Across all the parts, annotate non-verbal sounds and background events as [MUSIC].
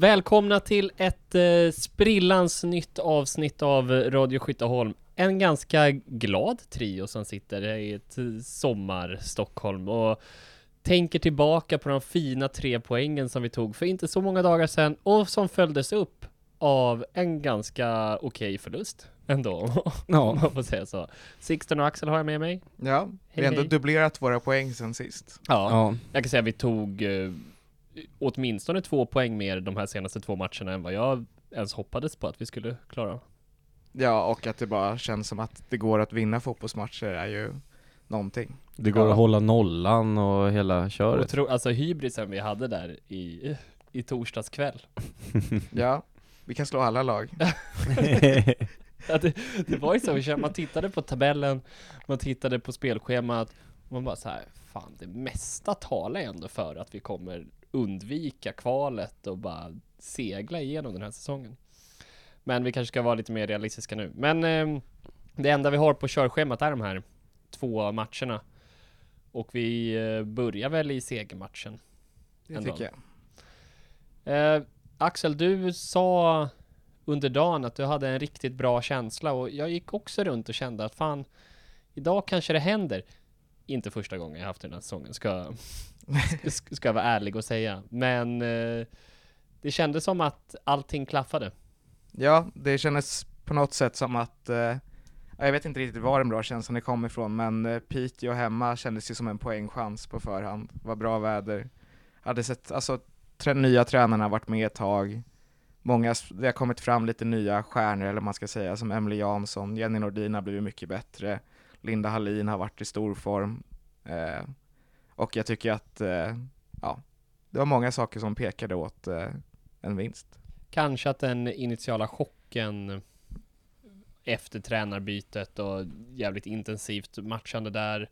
Välkomna till ett eh, sprillans nytt avsnitt av Radio Skytteholm. En ganska glad trio som sitter i ett eh, sommar-Stockholm och tänker tillbaka på de fina tre poängen som vi tog för inte så många dagar sedan och som följdes upp av en ganska okej förlust ändå, [LAUGHS] om Ja, man får säga så. Sixten och Axel har jag med mig. Ja, vi har ändå hej. dubblerat våra poäng sen sist. ja. Jag kan säga att vi tog eh, åtminstone två poäng mer de här senaste två matcherna än vad jag ens hoppades på att vi skulle klara. Ja, och att det bara känns som att det går att vinna fotbollsmatcher är ju någonting. Det går Ja. att hålla nollan och hela köret. Och tro, alltså hybrisen vi hade där i, i torsdags kväll. [LAUGHS] Ja, vi kan slå alla lag. [LAUGHS] Ja, det, det var ju så, man tittade på tabellen, man tittade på spelschemat, och man bara så här, fan det mesta talar ändå för att vi kommer undvika kvalet och bara segla igenom den här säsongen. Men vi kanske ska vara lite mer realistiska nu. Men eh, det enda vi har på körschemat är de här två matcherna. Och vi eh, börjar väl i segermatchen. Det Ändå. tycker jag. Eh, Axel, du sa under dagen att du hade en riktigt bra känsla och jag gick också runt och kände att fan, idag kanske det händer. Inte första gången jag haft den här säsongen, ska, [LAUGHS] ska, ska jag vara ärlig och säga. Men eh, det kändes som att allting klaffade. Ja, det kändes på något sätt som att, eh, jag vet inte riktigt var den bra känslan det kom ifrån, men eh, Piteå hemma kändes ju som en poängchans på förhand. Det var bra väder. Hade sett, alltså, tre, nya tränarna har varit med ett tag. Många, det har kommit fram lite nya stjärnor, eller vad man ska säga, som Emily Jansson, Jenny Nordin har blivit mycket bättre, Linda Hallin har varit i stor form. Eh, och jag tycker att, eh, ja, det var många saker som pekade åt eh, en vinst. Kanske att den initiala chocken efter tränarbytet och jävligt intensivt matchande där,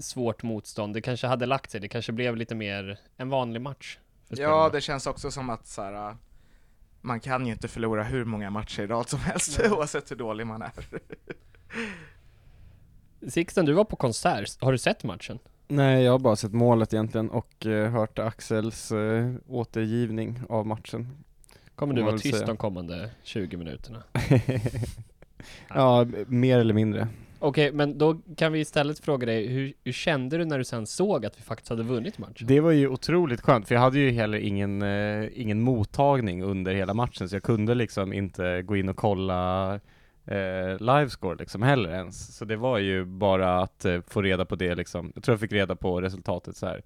svårt motstånd, det kanske hade lagt sig. Det kanske blev lite mer en vanlig match. Ja, det känns också som att så här, äh, man kan ju inte förlora hur många matcher i rad som helst, [LAUGHS] oavsett hur dålig man är. Sixten, du var på konsert. Har du sett matchen? Nej, jag har bara sett målet egentligen och eh, hört Axels eh, återgivning av matchen. Kommer du vara tyst säga. de kommande 20 minuterna? [LAUGHS] ja, mer eller mindre. Okej, men då kan vi istället fråga dig, hur, hur kände du när du sen såg att vi faktiskt hade vunnit matchen? Det var ju otroligt skönt, för jag hade ju heller ingen, eh, ingen mottagning under hela matchen, så jag kunde liksom inte gå in och kolla eh, livescore liksom heller ens. Så det var ju bara att eh, få reda på det liksom. Jag tror jag fick reda på resultatet så här.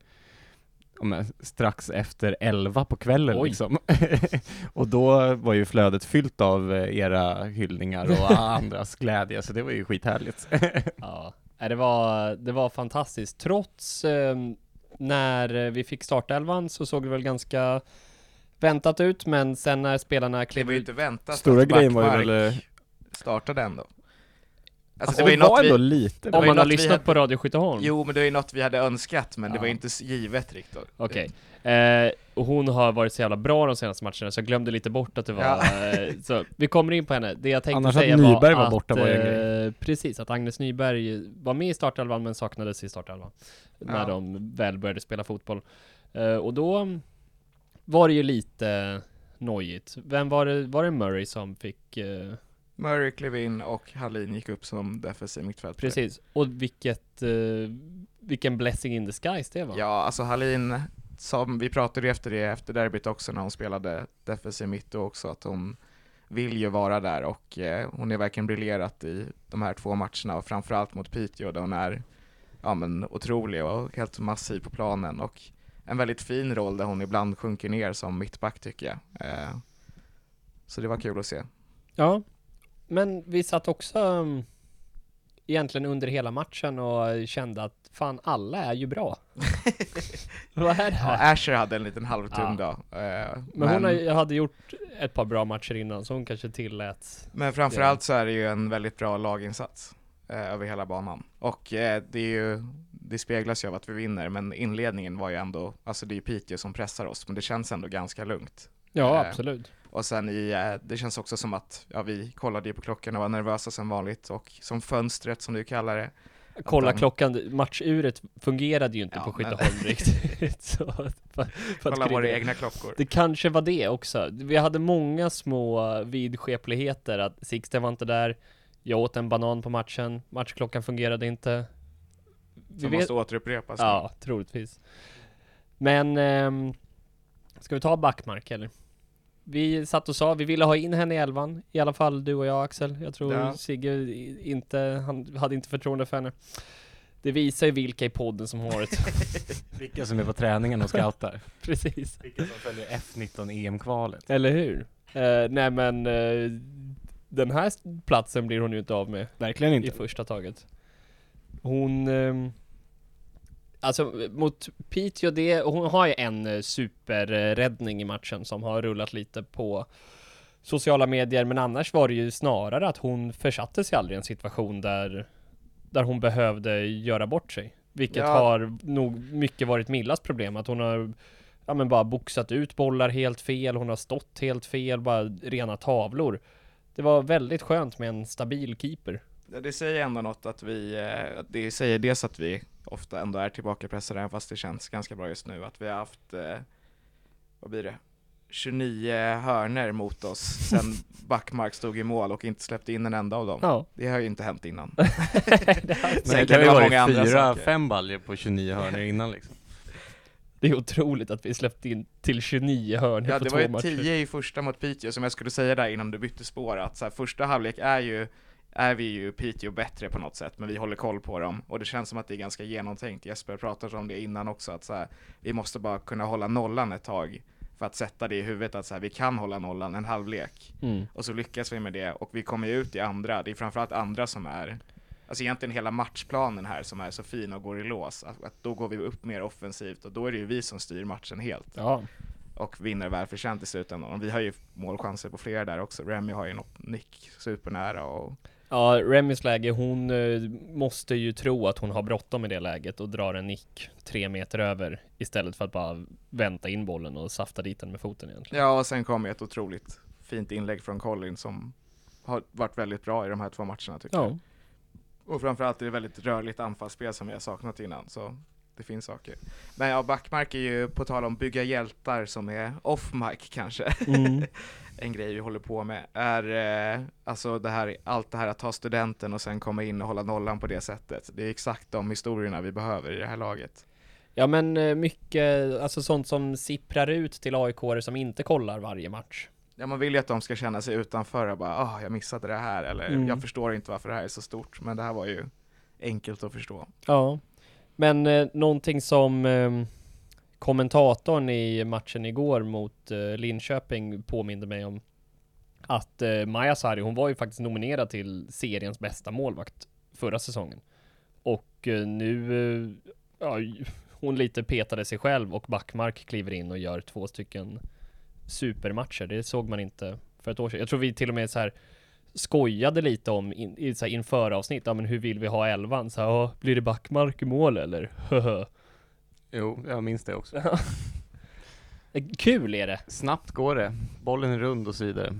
om strax efter 11 på kvällen Oj. liksom. [LAUGHS] och då var ju flödet fyllt av eh, era hyllningar och [LAUGHS] andras glädje, så det var ju skithärligt. [LAUGHS] Ja, det var, det var fantastiskt. Trots eh, när vi fick startelvan så såg det väl ganska väntat ut, men sen när spelarna Det klev var ju ut... inte väntat Stora att grejen var ju väl... eh, startade ändå. Alltså, Alltså, det var ju något ändå vi, lite det Om man har lyssnat hade- på Radio Skytteholm? jo men det var ju något vi hade önskat, men det Ja. var ju inte givet riktigt. Okej. Eh, och hon har varit så jävla bra de senaste matcherna, så jag glömde lite bort att det var... Ja. Eh, [LAUGHS] så vi kommer in på henne. Det jag tänkte Annars att säga Nyberg var var borta var ju att, eh, Precis, att Agnes Nyberg var med i startelvan men saknades i startelvan. När Ja. de väl började spela fotboll. Eh, och då var det ju lite nojigt. Vem var det? Var det Murray som fick... Murray klev in och Hallin gick upp som defensiv mittfältare. precis. Och vilket... Eh, vilken blessing in disguise det var. Ja, alltså Hallin, som vi pratade ju efter det, efter derbyt också när hon spelade defensiv mitt och också, att hon vill ju vara där och eh, hon är verkligen briljerat i de här två matcherna och framförallt mot Piteå där hon är ja, men otrolig och helt massiv på planen och en väldigt fin roll där hon ibland sjunker ner som mittback tycker jag. Eh, så det var kul att se. Ja, men vi satt också um, egentligen under hela matchen och kände att fan, alla är ju bra. [LAUGHS] Vad är det Ja, här? Asher hade en liten halvtung Ja. dag. Eh, Men hon har, hade gjort ett par bra matcher innan, så hon kanske tilläts. Men framförallt så är det ju en väldigt bra laginsats eh, över hela banan. Och eh, det är ju, det speglas ju av att vi vinner, men inledningen var ju ändå, alltså det är ju Piteå som pressar oss, men det känns ändå ganska lugnt. Ja, Eh, absolut. Och sen i, eh, det känns också som att, ja vi kollade ju på klockan och var nervösa som vanligt, och som fönstret som du kallar det. Kolla de- klockan, matchuret fungerade ju inte Ja, på men- Skytteholm [LAUGHS] riktigt. Så, för, för Kolla våra egna klockor. Det kanske var det också. Vi hade många små vidskepligheter att Sixten var inte där. Jag åt en banan på matchen. Matchklockan fungerade inte. Vi Som måste återupprepas. Ja, troligtvis. Men, ehm, ska vi ta Backmark eller? Vi satt och sa, vi ville ha in henne i elvan. I alla fall du och jag Axel. Jag tror Ja. Sigge i- inte, han hade inte förtroende för henne. Det visar ju vilka i podden som har ett. [LAUGHS] Vilka som är på träningen och scoutar. [LAUGHS] Precis. Vilka som följer F19 EM-kvalet. Eller hur? Eh, nej men, eh, den här platsen blir hon ju inte av med Verkligen i inte. första taget. Hon... ehm, alltså mot Piteå, det, hon har ju en eh, superräddning i matchen som har rullat lite på sociala medier, men annars var det ju snarare att hon försatte sig aldrig i en situation där, där hon behövde göra bort sig. Vilket Ja. har nog mycket varit Millas problem, att hon har ja men bara boxat ut bollar helt fel, hon har stått helt fel, bara rena tavlor. Det var väldigt skönt med en stabil keeper. Ja, Det säger ändå något att vi, eh, det säger dels att vi ofta ändå är tillbakapressade även fast det känns ganska bra just nu. Att vi har haft, eh, vad blir det, 29 hörner mot oss sen [LAUGHS] Backmark stod i mål och inte släppte in en enda av dem. Ja. Det har ju inte hänt innan. [LAUGHS] Men Säkert det kan ju var varit många andra fyra, fem baljor på 29 hörnor innan liksom. Det är otroligt att vi släppte in till 29 hörnor Ja, på det två var ju matcher. 10 i första mot Piteå som jag skulle säga där innan du bytte spår att så här, första halvlek är ju är vi ju Piteå bättre på något sätt, men vi håller koll på dem och det känns som att det är ganska genomtänkt. Jesper pratade om det innan också, att så här, vi måste bara kunna hålla nollan ett tag för att sätta det i huvudet att så här, vi kan hålla nollan en halvlek Mm. och så lyckas vi med det och vi kommer ju ut i andra. Det är framförallt andra som är Alltså egentligen hela matchplanen här som är så fin och går i lås, att, att då går vi upp mer offensivt och då är det ju vi som styr matchen helt Ja. och vinner välförtjänt i slutändan. Och vi har ju målchanser på flera där också. Remy har ju något nick supernära och Ja, Remys läge, hon eh, måste ju tro att hon har bråttom i det läget och drar en nick tre meter över istället för att bara vänta in bollen och safta dit den med foten egentligen. ja, och sen kom ett otroligt fint inlägg från Colin som har varit väldigt bra i de här två matcherna tycker jag. Ja. Och framförallt är det väldigt rörligt anfallsspel som vi har saknat innan, så det finns saker. Men ja, Backmark är ju, på tal om bygga hjältar som är off-mic kanske, Mm. [LAUGHS] en grej vi håller på med, är eh, alltså det här, allt det här att ta studenten och sen komma in och hålla nollan på det sättet. Det är exakt de historierna vi behöver i det här laget. Ja men eh, mycket, alltså sånt som sipprar ut till aik som inte kollar varje match. Ja, man vill ju att de ska känna sig utanför och bara, ah, jag missade det här, eller Mm. jag förstår inte varför det här är så stort, men det här var ju enkelt att förstå. Ja. Men eh, någonting som eh, kommentatorn i matchen igår mot eh, Linköping påminde mig om att eh, Maja Sari, hon var ju faktiskt nominerad till seriens bästa målvakt förra säsongen. Och eh, nu, eh, ja, hon lite petade sig själv och Backmark kliver in och gör två stycken supermatcher. Det såg man inte för ett år sedan. Jag tror vi till och med så här skojade lite om in, i så här inför avsnitt, ja men hur vill vi ha elvan? Så här, blir det Backmark i mål eller? [LAUGHS] Jo, jag minns det också. Kul är det! Snabbt går det. Bollen är rund och så vidare.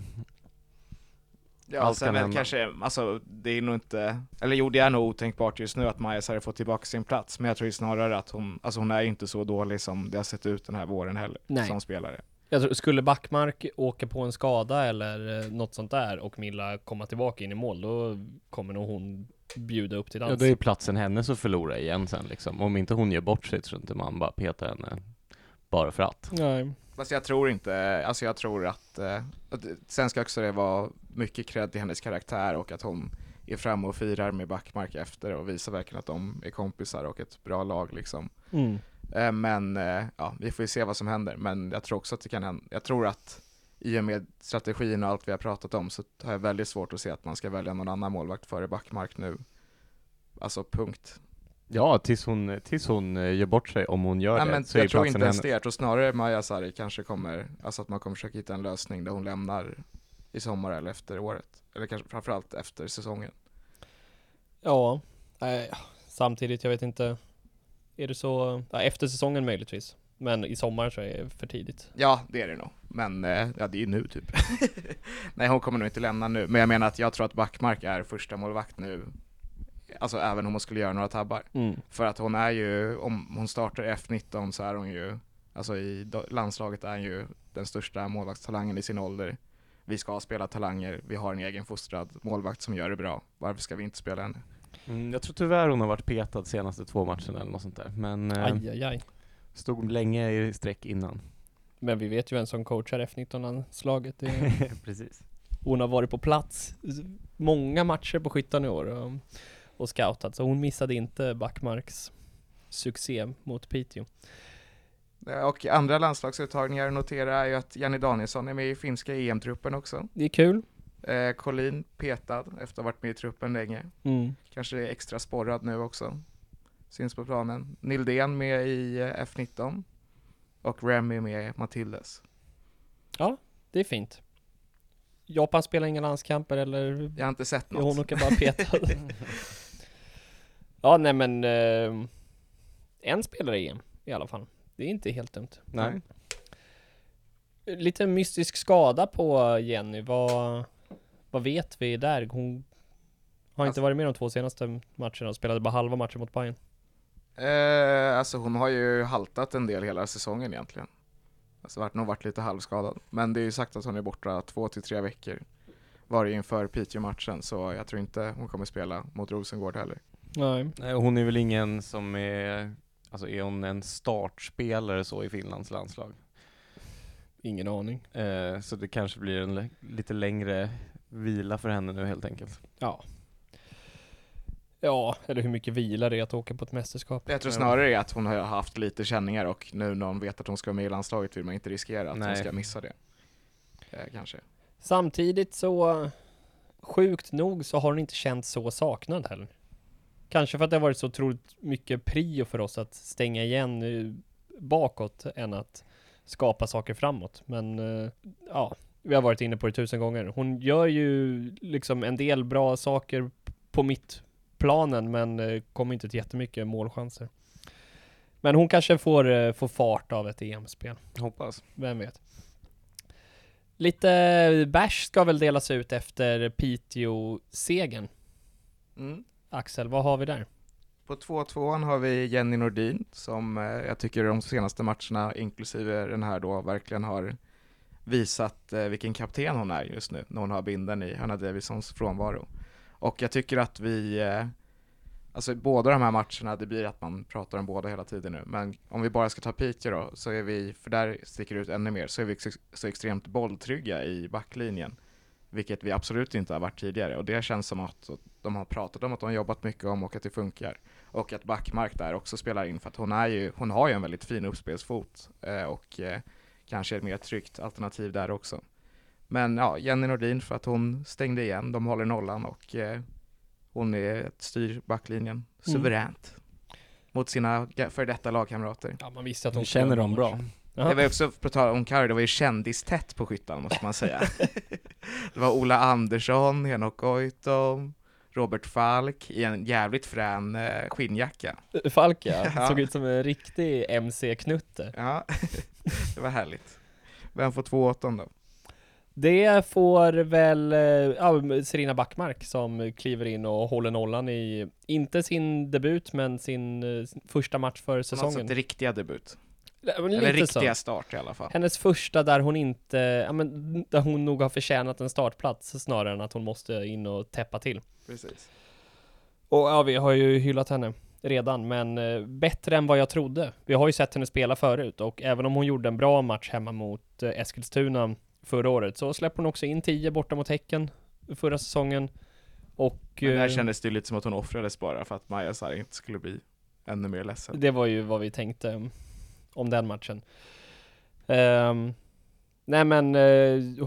Ja, Allt sen kan kanske, alltså det är nog inte, eller jo det är nog otänkbart just nu att Maja hade fått tillbaka sin plats, men jag tror ju snarare att hon, alltså hon är inte så dålig som det har sett ut den här våren heller, Nej. som spelare. Jag tror, skulle Backmark åka på en skada eller eh, något sånt där och Milla komma tillbaka in i mål, då kommer nog hon bjuda upp till dans. Ja, då är platsen hennes att förlora igen sen liksom. Om inte hon gör bort sig tror inte man bara petar henne bara för att. Nej. Fast jag tror inte, alltså jag tror att, eh, att sen ska också det vara mycket cred till hennes karaktär och att hon är framme och firar med Backmark efter och visar verkligen att de är kompisar och ett bra lag liksom. Mm. Eh, Men eh, ja, vi får ju se vad som händer. Men jag tror också att det kan hända. Jag tror att i och med strategin och allt vi har pratat om så har jag väldigt svårt att se att man ska välja någon annan målvakt före Backmark nu. Alltså punkt. Ja, tills hon, tills hon eh, gör bort sig, om hon gör Nej, det, men så är jag tror inte ens det. Jag tror snarare Maja Sari kanske kommer, alltså att man kommer försöka hitta en lösning där hon lämnar i sommar eller efter året. Eller kanske framförallt efter säsongen. Ja, nej, samtidigt, jag vet inte. Är det så, ja, efter säsongen möjligtvis. Men i sommar så är det för tidigt. Ja, det är det nog. Men eh, ja, det är ju nu typ. [LAUGHS] Nej, hon kommer nog inte lämna nu. Men jag menar att jag tror att Backmark är första målvakt nu alltså även om hon skulle göra några tabbar. Mm. För att hon är ju, om hon startar F19 så är hon ju, alltså i landslaget är hon ju den största målvaktstalangen i sin ålder. Vi ska spela talanger, vi har en egen fostrad målvakt som gör det bra. Varför ska vi inte spela henne? Mm, jag tror tyvärr hon har varit petad senaste två matcherna eller något sånt där. Men eh, Aj, aj, aj. stod länge i sträck innan. Men vi vet ju vem som coachar F19-landslaget. Det är- [LAUGHS] Precis. Hon har varit på plats många matcher på Skyttan i år och, och scoutat, så hon missade inte Backmarks succé mot Piteå. Och andra landslagsuttagningar att notera är ju att Jenny Danielsson är med i finska EM-truppen också. Det är kul. Eh, Colin petad efter att ha varit med i truppen länge. Mm. Kanske är extra sporrad nu också. Syns på planen. Nildén med i eh, F19. Och Remy med i Matildes. Det är fint. Japan spelar inga landskamper eller Jag har inte sett något. hon åker bara petad? [LAUGHS] ja, nej men eh, en spelare i EM i alla fall. Det är inte helt dumt. Nej. Lite mystisk skada på Jenny. Vad, vad vet vi där? Hon har inte Alltså- varit med de två senaste matcherna och spelade bara halva matchen mot Bayern. Eh, alltså hon har ju haltat en del hela säsongen egentligen. Alltså varit, nog varit lite halvskadad. Men det är ju sagt att hon är borta två till tre veckor. Var det inför Piteå-matchen, så jag tror inte hon kommer spela mot Rosengård heller. Nej. Nej, hon är väl ingen som är, alltså är hon en startspelare så i Finlands landslag? Ingen aning. Eh, så det kanske blir en lite längre vila för henne nu helt enkelt. Ja. Ja, eller hur mycket vila det är att åka på ett mästerskap. Jag tror snarare att hon har haft lite känningar och nu när hon vet att hon ska vara med i landslaget vill man inte riskera att hon Nej. ska missa det. Eh, kanske. Samtidigt så, sjukt nog så har hon inte känt så saknad heller. Kanske för att det har varit så otroligt mycket prio för oss att stänga igen eh, bakåt än att skapa saker framåt. Men eh, ja, vi har varit inne på det tusen gånger. Hon gör ju liksom en del bra saker på mitt planen men eh, kommer inte till jättemycket målchanser. Men hon kanske får, eh, får fart av ett EM-spel. Hoppas. Vem vet? Lite bärs ska väl delas ut efter Piteå-segern. Mm. Axel, vad har vi där? På 2-2 har vi Jenny Nordin som eh, jag tycker de senaste matcherna, inklusive den här då, verkligen har visat eh, vilken kapten hon är just nu när hon har binden i Hanna Davisons frånvaro. Och jag tycker att vi, eh, alltså båda de här matcherna, det blir att man pratar om båda hela tiden nu, men om vi bara ska ta Piteå då, så är vi, för där sticker det ut ännu mer, så är vi så, så extremt bolltrygga i backlinjen. Vilket vi absolut inte har varit tidigare och det känns som att de har pratat om att de har jobbat mycket om och att det funkar. Och att Backmark där också spelar in för att hon, är ju, hon har ju en väldigt fin uppspelsfot eh, och eh, kanske ett mer tryggt alternativ där också. Men ja, Jenny Nordin för att hon stängde igen, de håller nollan och eh, hon är ett styr backlinjen suveränt mot sina före detta lagkamrater. Ja, man visste att hon känner dem bra. Det var också, på tal om Karo, det var ju kändistätt på skyttan måste man säga. [LAUGHS] det var Ola Andersson, Henok Goitom, Robert Falk i en jävligt frän eh, skinnjacka. Falk ja, [LAUGHS] Ja. såg ut som en riktig MC-knutte. Ja, [LAUGHS] [LAUGHS] det var härligt. Vem får 2-8 då? Det får väl eh, ja, Serena Backmark som kliver in och håller nollan i, inte sin debut, men sin, eh, sin första match för På något säsongen. sätt riktiga debut. Eller lite så. riktiga start i alla fall. Hennes första där hon inte, ja men där hon nog har förtjänat en startplats snarare än att hon måste in och täppa till. Precis. Och ja, vi har ju hyllat henne redan, men eh, bättre än vad jag trodde. Vi har ju sett henne spela förut och även om hon gjorde en bra match hemma mot eh, Eskilstuna förra året så släpper hon också in 10 borta mot Häcken förra säsongen. Och Men där eh, kändes det lite som att hon offrades bara för att Maja Sarr inte skulle bli ännu mer ledsen. det var ju vad vi tänkte om, den matchen. Ehm, nej men eh,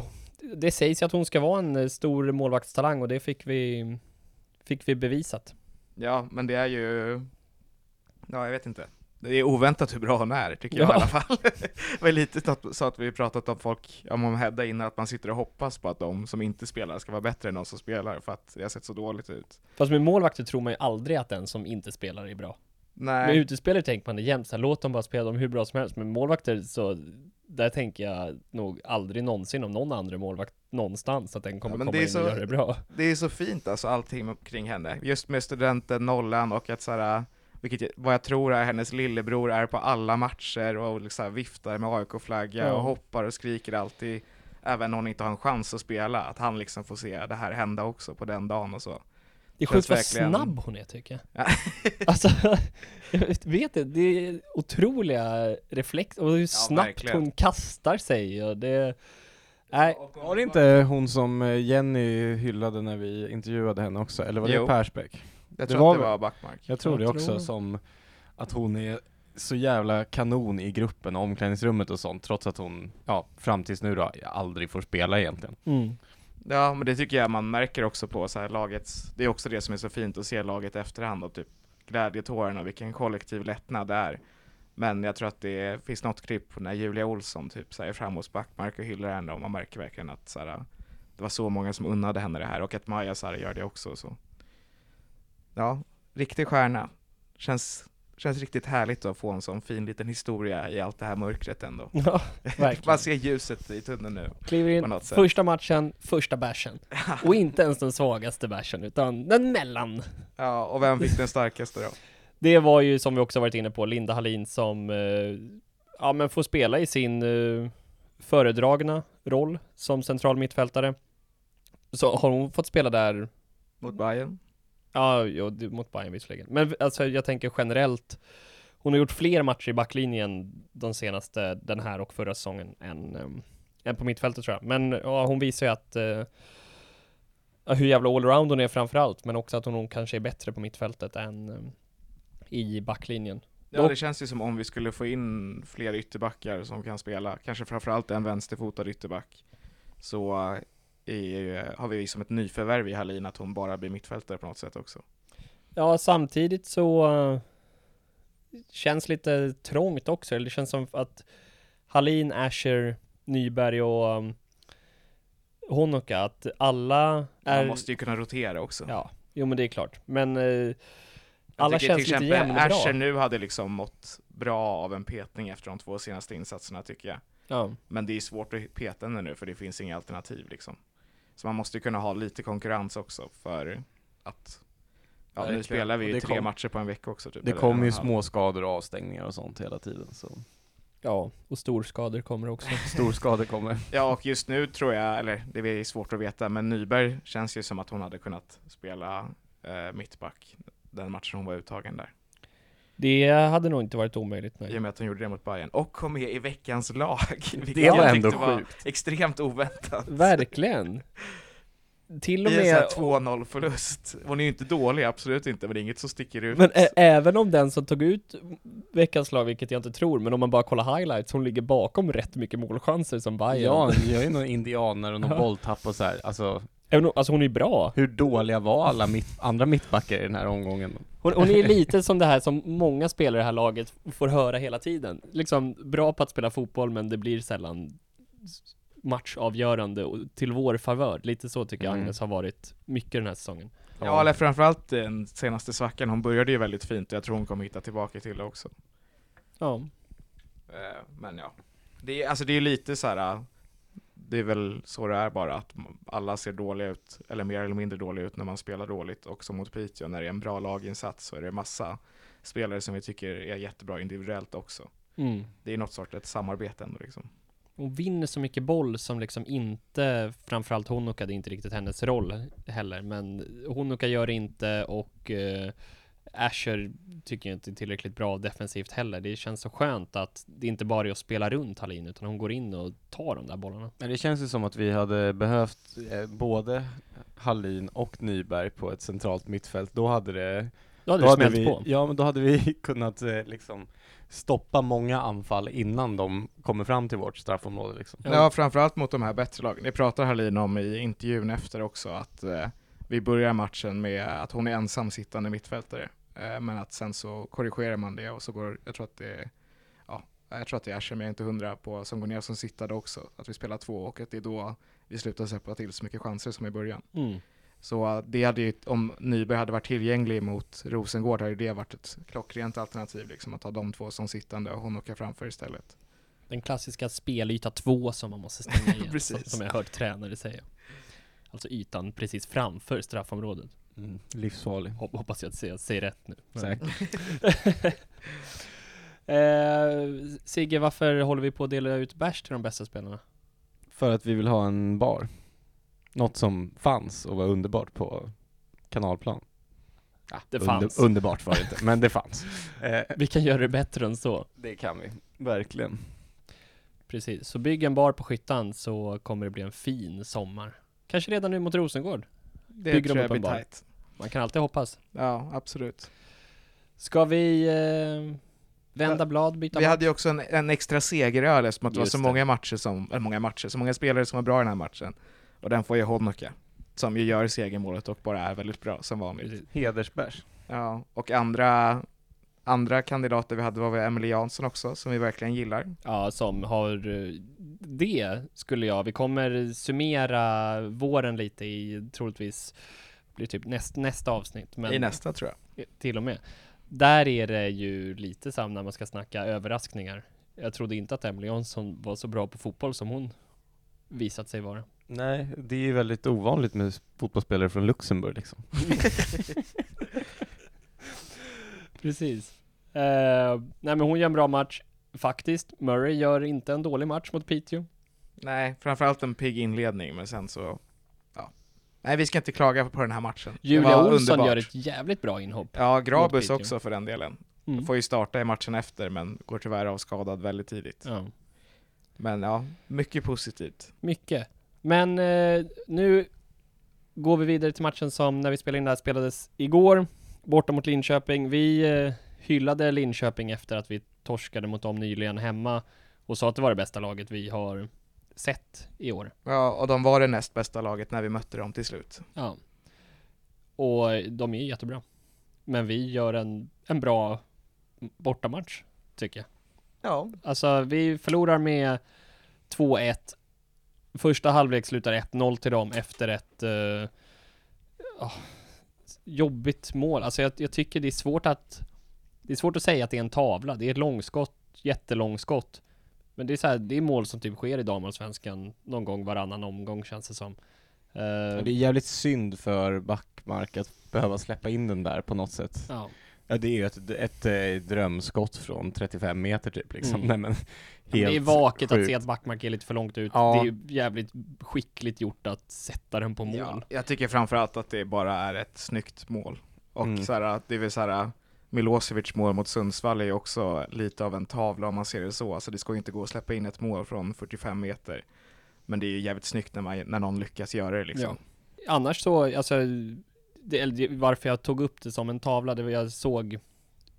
det sägs ju att hon ska vara en stor målvaktstalang och det fick vi, fick vi bevisat. Ja, men det är ju... Ja, jag vet inte. Det är oväntat hur bra hon är, tycker jag Ja. i alla fall. [LAUGHS] det var lite så att, vi pratat om folk, om Hedda innan, att man sitter och hoppas på att de som inte spelar ska vara bättre än de som spelar, för att det har sett så dåligt ut. Fast med målvakter tror man ju aldrig att den som inte spelar är bra. Med Nej, utespelare tänker man det jämt, så här, låt dem bara spela dem hur bra som helst. Men målvakter så, där tänker jag nog aldrig någonsin om någon andra målvakt någonstans att den kommer Ja, komma in så- och göra det bra. Det är så fint alltså allting kring henne, just med studenten, nollan och att såhär, vilket vad jag tror är hennes lillebror är på alla matcher och liksom viftar med AIK-flagga Ja. och hoppar och skriker alltid, även när hon inte har en chans att spela, att han liksom får se det här hända också på den dagen och så. Det är sjukt vad verkligen- snabb hon är tycker jag. Ja. [LAUGHS] alltså, jag vet inte, det är otroliga reflex och hur snabbt verkligen. hon kastar sig och det... Nej, Var det inte hon som eh, Jenny hyllade när vi intervjuade henne också? Eller var det Jo. Persbäck? Jag Det tror var att det var Backmark. Jag tror Jag det också, tror- som att hon är så jävla kanon i gruppen och omklädningsrummet och sånt, trots att hon, ja, fram tills nu då, aldrig får spela egentligen. mm. Ja, men det tycker jag man märker också på så här lagets, det är också det som är så fint att se laget i efterhand och typ glädjetårarna och vilken kollektiv lättnad det är. Men jag tror att det finns något klipp när Julia Olsson typ så här är framme hos Backmark och hyllar henne och man märker verkligen att så här, det var så många som unnade henne det här och att Maja så här, gör det också. Så. Ja, riktig stjärna. Känns, känns riktigt härligt att få en sån fin liten historia i allt det här mörkret ändå. [LAUGHS] Ja, verkligen. [LAUGHS] Man ser ljuset i tunneln nu. Kliver in, första matchen, första bärsen. Och inte ens den svagaste bärsen, utan den mellan. Ja, och vem fick den starkaste då? [LAUGHS] Det var ju som vi också varit inne på, Linda Hallin som eh, ja, men får spela i sin eh, föredragna roll som central mittfältare. Så har hon fått spela där, Mot Bayern ja, jo, mot Bayern visserligen. Men alltså jag tänker generellt, hon har gjort fler matcher i backlinjen de senaste, den här och förra säsongen, än, eh, än på mittfältet tror jag. Men ja, hon visar ju att eh, ja, hur jävla allround hon är framförallt, men också att hon kanske är bättre på mittfältet än eh, i backlinjen. Ja, det känns ju som om vi skulle få in fler ytterbackar som kan spela, kanske framförallt en vänsterfotad ytterback. Så eh, är, ju- har vi som ett nyförvärv i Hallin att hon bara blir mittfältare på något sätt också. Ja, samtidigt så uh, känns lite trångt också. Det känns som att Hallin, Asher, Nyberg och um, Honoka, att alla är... Man måste ju kunna rotera också. Ja, jo men det är klart. Men eh, Jag alla tycker känns till lite jämnbra. Asher nu hade liksom mått bra av en petning efter de två senaste insatserna tycker jag. Ja. Men det är svårt att peta henne nu för det finns inga alternativ liksom. Så man måste ju kunna ha lite konkurrens också för att Ja, nu spelar vi ju tre kom- matcher på en vecka också typ. Det kommer ju och en halv. små skador och avstängningar och sånt hela tiden, så ja, och storskador kommer också. [LAUGHS] storskador kommer. Ja, och just nu tror jag, eller det är svårt att veta, men Nyberg känns ju som att hon hade kunnat spela eh, mittback den matchen hon var uttagen där. Det hade nog inte varit omöjligt. I Nej. och med att hon gjorde det mot Bayern och kom med i veckans lag. [LAUGHS] vilket Det var ändå var sjukt. Extremt oväntat. Verkligen. Till och I en med... sån här 2-0 förlust. Hon är ju inte dålig, absolut inte, men det är inget som sticker ut. Men ä- även om den som tog ut veckans lag, vilket jag inte tror, men om man bara kollar highlights, hon ligger bakom rätt mycket målchanser som Bayern. Ja, jag är ju någon indianer och någon bolltapp och så här. alltså Även om, alltså hon är bra. hur dåliga var alla mitt, andra mittbackar i den här omgången? Hon, hon är [LAUGHS] lite som det här som många spelare i det här laget får höra hela tiden. Liksom bra på att spela fotboll, men det blir sällan matchavgörande och till vår favör. Lite så tycker jag Mm. Agnes har varit mycket den här säsongen. Ja, eller framförallt den senaste svackan, hon började ju väldigt fint och jag tror hon kommer hitta tillbaka till det också. Ja. Eh, Men ja, det är, alltså det är lite så här. Det är väl så det är bara att alla ser dåliga ut, eller mer eller mindre dåliga ut när man spelar dåligt. Också mot Piteå, när det är en bra laginsats så är det massa spelare som vi tycker är jättebra individuellt också. Mm. Det är något sorts ett samarbete ändå liksom. Hon vinner så mycket boll som liksom inte, framförallt Honoka, det är inte riktigt hennes roll heller, men Honoka gör det inte och eh, Asher tycker jag inte är tillräckligt bra defensivt heller. Det känns så skönt att det inte bara är att spela runt Hallin, utan hon går in och tar de där bollarna. Men det känns ju som att vi hade behövt eh, både Hallin och Nyberg på ett centralt mittfält. Då hade det Då hade då smält vi, på. Ja, men då hade vi [LAUGHS] kunnat eh, liksom stoppa många anfall innan de kommer fram till vårt straffområde liksom. Ja. Ja, framförallt mot de här bättre lagen. Det pratar Hallin om i intervjun efter också, att eh, vi börjar matchen med att hon är ensam sittande mittfältare. Eh, men att sen så korrigerar man det och så går, jag tror att det är, ja, jag tror att det är Asher, men jag är inte hundra på, som går ner som sittade också. Att vi spelar två och att det är då vi slutar släppa till så mycket chanser som i början. Mm. Så eh, det hade ju, om Nyberg hade varit tillgänglig mot Rosengård hade det varit ett klockrent alternativ liksom, att ha de två som sittande och hon åka framför istället. Den klassiska spelyta 2 som man måste stänga [LAUGHS] igen, som, jag hört tränare säga. Alltså ytan precis framför straffområdet. Mm. Livsfarlig. Hop- hoppas jag att jag säger rätt nu. Säkert. [LAUGHS] eh, Sigge, varför håller vi på att dela ut bärs till de bästa spelarna? För att vi vill ha en bar. Något som fanns och var underbart på kanalplan. Ja, Det fanns. underbart var det inte, men det fanns. Eh, [LAUGHS] Vi kan göra det bättre än så. det kan vi, verkligen. Precis, så bygg en bar på Skyttan så kommer det bli en fin sommar. Kanske redan nu mot Rosengård. Det Bygger tror jag blir tight. Man kan alltid hoppas. Ja, absolut. Ska vi eh, vända blad, byta Vi match? hade ju också en, en extra segeröl eftersom att det var Just så det. många matcher som, eller många matcher, så många spelare som var bra i den här matchen. Och den får ju Honoka, som ju gör segermålet och bara är väldigt bra som vanligt. Precis. Hedersbärs. Ja, och andra, andra kandidater vi hade var Emily Jansson också, som vi verkligen gillar. Ja, som har eh, det skulle jag. Vi kommer summera våren lite i troligtvis blir typ näst, nästa avsnitt. Men I nästa tror jag. till och med. Där är det ju lite samma när man ska snacka överraskningar. Jag trodde inte att Emily Jansson var så bra på fotboll som hon visat sig vara. Nej, det är ju väldigt ovanligt med fotbollsspelare från Luxemburg liksom. [LAUGHS] [LAUGHS] Precis. Eh, nej men hon gör en bra match. Faktiskt, Murray gör inte en dålig match mot Piteå. Nej, framförallt en pigg inledning, men sen så, ja. Nej, vi ska inte klaga på den här matchen. Julia Olsson underbart. gör ett jävligt bra inhopp. Ja, Grabus också för den delen. Mm. Får ju starta i matchen efter, men går tyvärr av skadad väldigt tidigt. Ja. Men ja, mycket positivt. Mycket. Men eh, nu går vi vidare till matchen som när vi spelade in det här spelades igår, borta mot Linköping. Vi eh, hyllade Linköping efter att vi torskade mot dem nyligen hemma och sa att det var det bästa laget vi har sett i år. Ja, och de var det näst bästa laget när vi mötte dem till slut. Ja. Och de är jättebra. Men vi gör en, en bra bortamatch, tycker jag. Ja. Alltså, vi förlorar med 2-1. Första halvlek slutar 1-0 till dem efter ett eh, ah, jobbigt mål. Alltså jag, jag tycker det är svårt att Det är svårt att säga att det är en tavla. Det är ett långskott, jättelångskott. Men det är så här, det är mål som typ sker i damallsvenskan någon gång varannan omgång känns det som. Ja, det är jävligt synd för Backmark att behöva släppa in den där på något sätt. ja. Ja det är ju ett, ett, eh, drömskott från 35 meter typ liksom. Mm. Nej men helt det är vaket att sjukt. se att Backmark är lite för långt ut. Ja. Det är ju jävligt skickligt gjort att sätta den på mål. Ja, jag tycker framförallt att det bara är ett snyggt mål. Och Mm. så här, det är väl så här, Milosevic mål mot Sundsvall är ju också lite av en tavla om man ser det så. Alltså det ska ju inte gå att släppa in ett mål från 45 meter. Men det är ju jävligt snyggt när, man, när någon lyckas göra det liksom. Annars så, alltså, det, varför jag tog upp det som en tavla, det var jag såg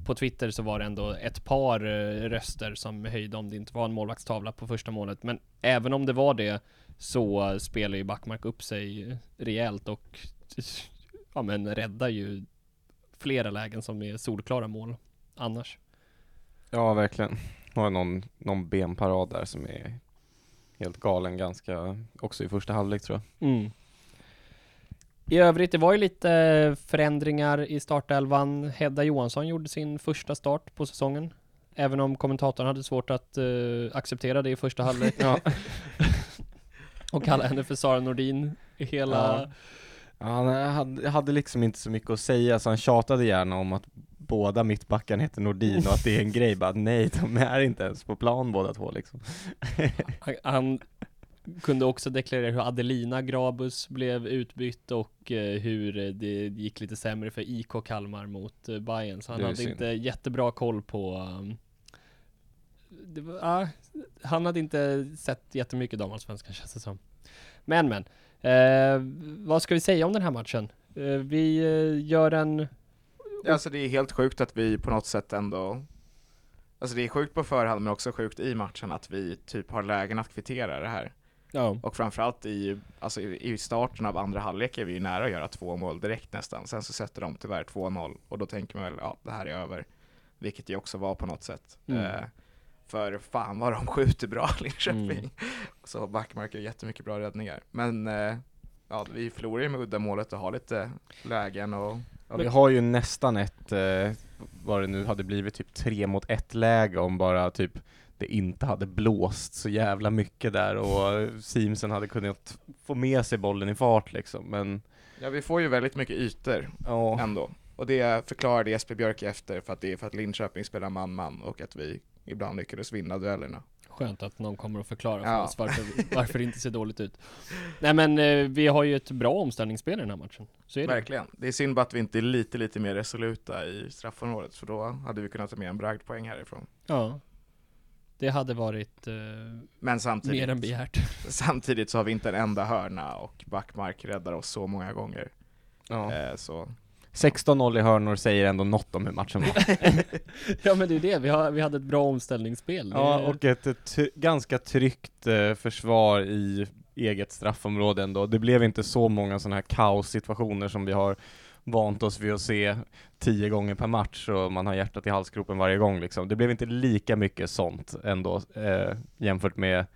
på Twitter så var det ändå ett par eh, röster som höjde om det inte var en målvaktstavla på första målet. Men även om det var det så spelar ju Backmark upp sig rejält och [LAUGHS] ja men räddar ju flera lägen som är solklara mål annars. Ja verkligen. Har någon, någon benparad där som är helt galen ganska, också i första halvlek tror jag. Mm. I övrigt, det var ju lite förändringar i startelvan. Hedda Johansson gjorde sin första start på säsongen. Även om kommentatorn hade svårt att eh, acceptera det i första halvlek. Ja. [LAUGHS] och kalla henne för Sara Nordin i hela... Ja. Han hade, hade liksom inte så mycket att säga så han tjatade gärna om att båda mittbackarna heter Nordin och att det är en [LAUGHS] grej, bara nej de är inte ens på plan båda två liksom. Han, han kunde också deklarera hur Adelina Grabus blev utbytt och eh, hur eh, det gick lite sämre för IK Kalmar mot uh, Bayern. Så han hade synd. inte jättebra koll på um, det var, ah, Han hade inte sett jättemycket damallsvenskan känns det som. Men men, eh, vad ska vi säga om den här matchen? Eh, vi eh, gör en Alltså det är helt sjukt att vi på något sätt ändå Alltså det är sjukt på förhand men också sjukt i matchen att vi typ har lägen att kvittera det här. Ja, Och framförallt i, alltså i i starten av andra halvlek är vi ju nära att göra två mål direkt nästan. Sen så sätter de tyvärr 2-0 och då tänker man väl, ja det här är över. Vilket det också var på något sätt. Mm. Eh, för fan vad de [LAUGHS] skjuter bra Linköping. Mm. [LAUGHS] Så Backmark gör jättemycket bra räddningar. Men eh, ja, vi förlorar ju med uddamålet och har lite lägen och Ja, vi har ju nästan ett, eh, vad det nu hade blivit, typ tre mot ett läge om bara typ det inte hade blåst så jävla mycket där och Simsen hade kunnat få med sig bollen i fart liksom, men Ja, vi får ju väldigt mycket ytor ja. ändå. Och det förklarade Jesper Björk efter för att det är för att Linköping spelar man-man och att vi ibland lyckades vinna duellerna. Skönt att någon kommer att förklara för Ja. oss varför, varför det inte ser dåligt ut. Nej men eh, vi har ju ett bra omställningsspel i den här matchen. Så är det. Verkligen. Det är synd bara att vi inte är lite, lite mer resoluta i straffområdet, för då hade vi kunnat ta med en bragdpoäng härifrån. Ja. Det hade varit eh, Men samtidigt, mer än begärt. [LAUGHS] samtidigt så har vi inte en enda hörna och Backmark räddar oss så många gånger. Ja. Eh, så 16-0 i hörnor säger ändå något om hur matchen var. [LAUGHS] ja men det är det, vi, har, vi hade ett bra omställningsspel. Ja, är- och ett, ganska tryggt eh, försvar i eget straffområde ändå. Det blev inte så många sådana här kaossituationer som vi har vant oss vid att se tio gånger per match och man har hjärtat i halsgropen varje gång liksom. Det blev inte lika mycket sånt ändå eh, jämfört med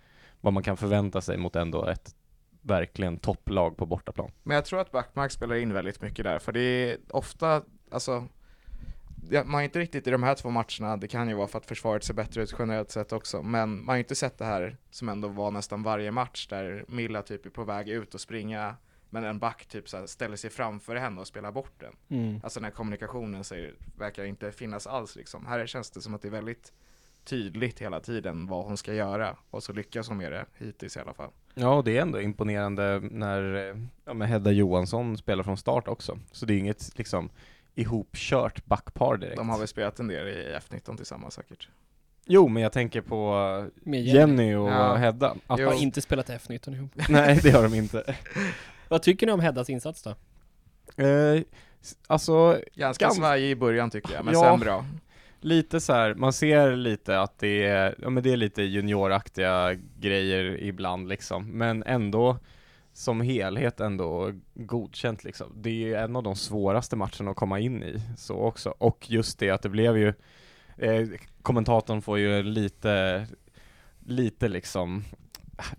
vad man kan förvänta sig mot ändå ett verkligen topplag på bortaplan. Men jag tror att Backmark spelar in väldigt mycket där, för det är ofta, alltså man har inte riktigt i de här två matcherna, det kan ju vara för att försvaret ser bättre ut generellt sett också, men man har ju inte sett det här som ändå var nästan varje match där Milla typ är på väg ut och springa, men en back typ så här ställer sig framför henne och spelar bort den. Mm. Alltså den här kommunikationen säger, verkar inte finnas alls liksom. Här känns det som att det är väldigt tydligt hela tiden vad hon ska göra, och så lyckas hon med det hittills i alla fall. Ja, och det är ändå imponerande när ja, Hedda Johansson spelar från start också. Så det är inget liksom ihopkört backpar direkt. De har väl spelat en del i F19 tillsammans säkert. Jo, men jag tänker på Jenny, Jenny. och Ja. Hedda. Att, Jo. Har inte spelat F19 ihop. nej, det har de inte. [LAUGHS] Vad tycker ni om Heddas insats då? Eh, alltså, Ganska Gans- svajig i början tycker jag, men Ja. sen bra. lite så här, man ser lite att det är, ja men det är lite junioraktiga grejer ibland liksom, men ändå som helhet ändå godkänt liksom. Det är ju en av de svåraste matcherna att komma in i, så också. Och just det att det blev ju, eh, kommentatorn får ju lite, lite liksom,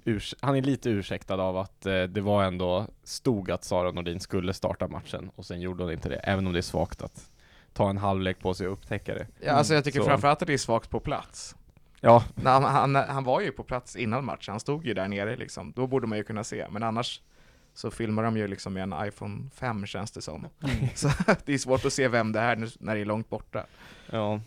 urs- han är lite ursäktad av att eh, det var ändå, stod att Sara Nordin skulle starta matchen och sen gjorde hon inte det, även om det är svagt att ta en halvlek på sig och upptäcka det. Ja, alltså jag tycker Så. framförallt att det är svagt på plats. Ja, Nej, Han, han, han var ju på plats innan matchen, han stod ju där nere liksom. Då borde man ju kunna se, men annars så filmar de ju liksom med en iPhone 5 känns det som. [LAUGHS] Så det är svårt att se vem det är nu- när det är långt borta. ja.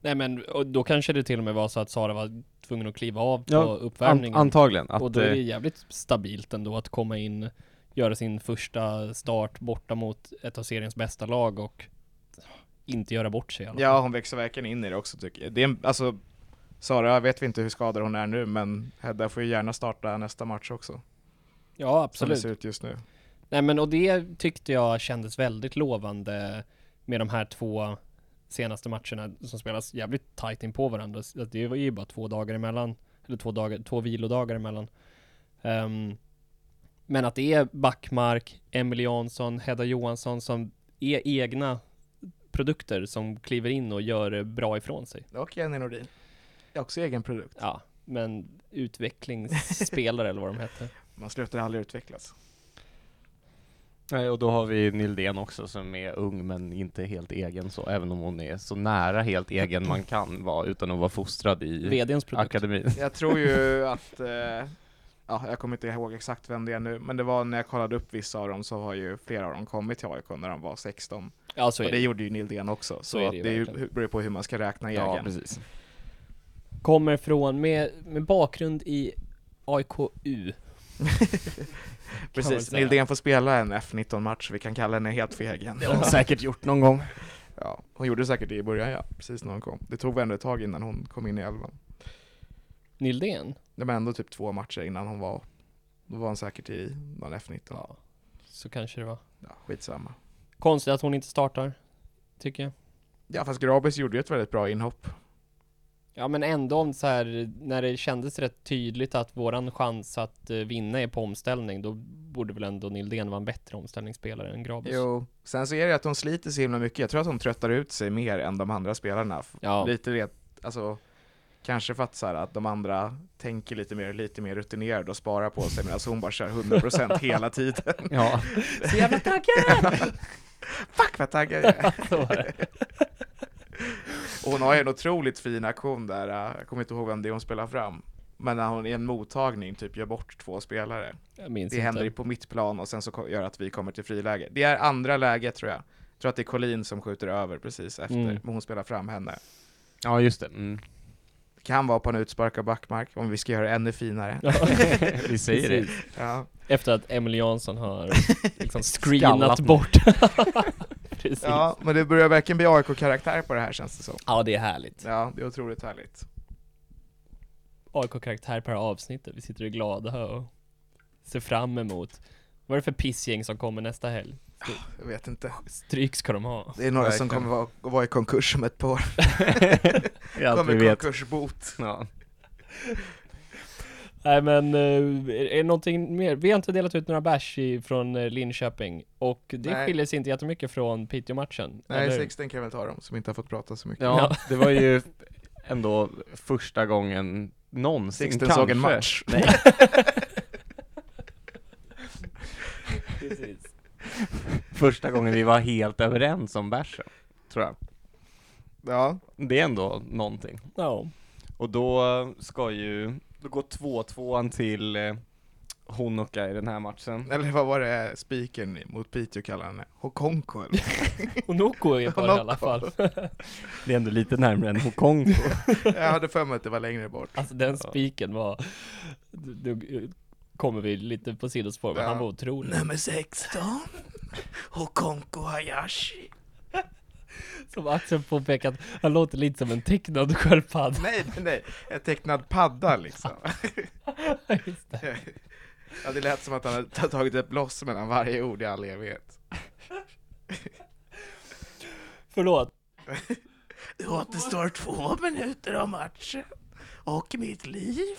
Nej men och då kanske det till och med var så att Sara var tvungen att kliva av på Ja, uppvärmningen. An- antagligen. Att, och då är det jävligt stabilt ändå att komma in, göra sin första start borta mot ett av seriens bästa lag och inte göra bort sig. Ja, hon växer verkligen in i det också tycker jag. Det är en, alltså, Sara vet vi inte hur skadad hon är nu, men Hedda får ju gärna starta nästa match också. Ja, Som det absolut. ser ut just nu. Nej men och det tyckte jag kändes väldigt lovande med de här två senaste matcherna som spelas jävligt tight in på varandra. Så Det var ju bara två dagar emellan, eller två, dagar, två vilodagar emellan. Ehm, men att det är Backmark, Emily Jansson, Hedda Johansson som är egna produkter som kliver in och gör bra ifrån sig. Och Jenny Nordin. Är också egen produkt. Ja, men utvecklingsspelare [LAUGHS] eller vad de heter. Man slutar aldrig utvecklas. Nej, och då har vi Nildén också som är ung men inte helt egen så, även om hon är så nära helt egen man kan vara utan att vara fostrad i VDns produkt. akademin. [LAUGHS] Jag tror ju att, eh, ja, jag kommer inte ihåg exakt vem det är nu, men det var när jag kollade upp vissa av dem så har ju flera av dem kommit till AIK när de var 16. Ja, så är och det det. gjorde ju Nildén också, så, är att det ju det är ju, beror på hur man ska räkna egen. precis. Kommer från, med, med bakgrund i AIKU. [LAUGHS] väl Precis. Nildén får spela en F19-match, vi kan kalla henne helt för egen. Det har hon säkert gjort någon gång. [LAUGHS] Ja, hon gjorde säkert det i början ja, precis när hon kom. Det tog ändå ett tag innan hon kom in i elvan. Nildén? Det var ändå typ två matcher innan hon var, då var hon säkert i någon F19. Ja, Ja, så kanske det var. skitsamma. Konstigt att hon inte startar, tycker jag. Ja fast Grabis gjorde ju ett väldigt bra inhopp. Ja men ändå om så här, när det kändes rätt tydligt att våran chans att eh, vinna är på omställning, då borde väl ändå Nildén vara en bättre omställningsspelare än Grabus? Jo, sen så är det att hon sliter så himla mycket. Jag tror att hon tröttar ut sig mer än de andra spelarna. Ja, Lite det, alltså Kanske för att, så här, att de andra tänker lite mer, lite mer rutinerade och sparar på sig medan hon bara kör 100% [LAUGHS] hela tiden. Ja. så jävla taggad! [LAUGHS] Fuck vad taggad jag är! [LAUGHS] Så var det. Och hon har ju en otroligt fin aktion där, äh, jag kommer inte ihåg vem det är hon spelar fram. Men när hon i en mottagning typ gör bort två spelare. Jag minns Det inte. händer ju på mitt plan och sen så gör att vi kommer till friläge. Det är andra läget tror jag. Jag tror att det är Colin som skjuter över precis efter, Mm. men hon spelar fram henne. Ja, just det. Mm. Det kan vara på en utsparkad backmark, om vi ska göra det ännu finare. [LAUGHS] Vi säger det. Ja, Efter att Emil Jansson har liksom [LAUGHS] Skallat screenat bort. [LAUGHS] [LAUGHS] precis. Ja. ja men det börjar verkligen bli AIK-karaktär på det här känns det som. det är härligt. Ja, det är otroligt härligt. AIK-karaktär per avsnitt. Vi sitter och är glada och ser fram emot. Vad är det för pissgäng som kommer nästa helg? Jag vet inte. Stryk ska de ha. Det är några som Verkligen. kommer vara, vara i konkurs om ett par. Allt [LAUGHS] kommer konkursbot. Ja. Nej men, eh, är det någonting mer? Vi har inte delat ut några bärs från eh, Linköping och det Nej. skiljer sig inte jättemycket från Piteå-matchen. Nej, eller? Sixten kan jag väl ta dem, som inte har fått prata så mycket. ja, det var ju ändå första gången någonsin Sixten kanske. såg en match. [LAUGHS] Nej, Precis. första gången vi var helt överens om bärsen, tror jag. Ja, Det är ändå någonting. Ja. Och då ska ju, då går 2-2 till eh, Honoka i den här matchen. eller vad var det spiken mot Piteå kallade han det? Hokonko eller? [LAUGHS] Och Noko är på det i alla fall. [LAUGHS] Det är ändå lite närmare än Hokonko. [LAUGHS] Jag hade för mig att det var längre bort. Alltså den spiken var, nu kommer vi lite på sidospår, men Ja. han var otrolig. Nummer 16, Hokonko Hayashi. Som Axel påpekat, han låter lite som en tecknad sköldpadda. Nej, nej, nej, en tecknad padda liksom. Just det. Ja, det lät som att han hade tagit ett bloss mellan varje ord i all evighet. Förlåt. Det återstår två minuter av matchen. Och mitt liv.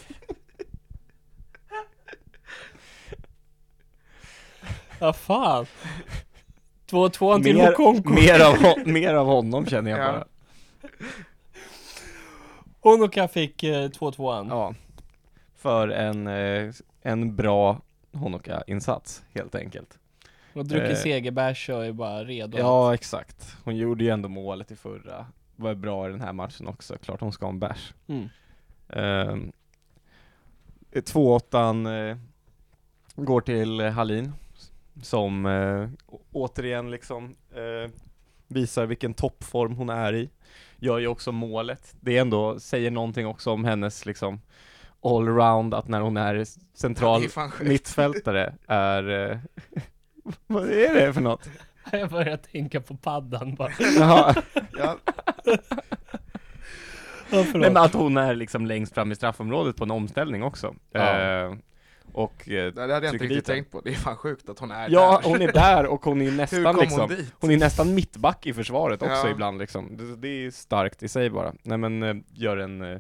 Ja fan. 2-2 till mer, Hokonko. mer, av, mer av honom känner jag Ja. bara. Honoka fick eh, 2-2an. Ja. För en, eh, en bra Honoka-insats, helt enkelt. Och druckit Eh. segerbärs och är bara redo. Ja, exakt. Hon gjorde ju ändå målet i förra. Var bra i den här matchen också. Klart hon ska ha en bärs. Mm. Ehm, 2-8 eh, går till eh, Hallin som eh, återigen liksom eh, visar vilken toppform hon är i. Gör ju också målet. Det är ändå, säger någonting också om hennes liksom allround, att när hon är central Det är mittfältare är eh, [LAUGHS] Vad är det för något? [LAUGHS] Jag börjar tänka på paddan bara. Jaha, [LAUGHS] Ja, Ja. Nej men att hon är liksom längst fram i straffområdet på en omställning också. Ja. Eh, och eh, det hade jag inte riktigt tänkt på. Det är fan sjukt att hon är Ja, där. hon är där och hon är [LAUGHS] nästan kom liksom hon dit? Hon är nästan mittback i försvaret också Ja. ibland liksom. Det, det är starkt i sig bara. Nej men eh, gör en, eh,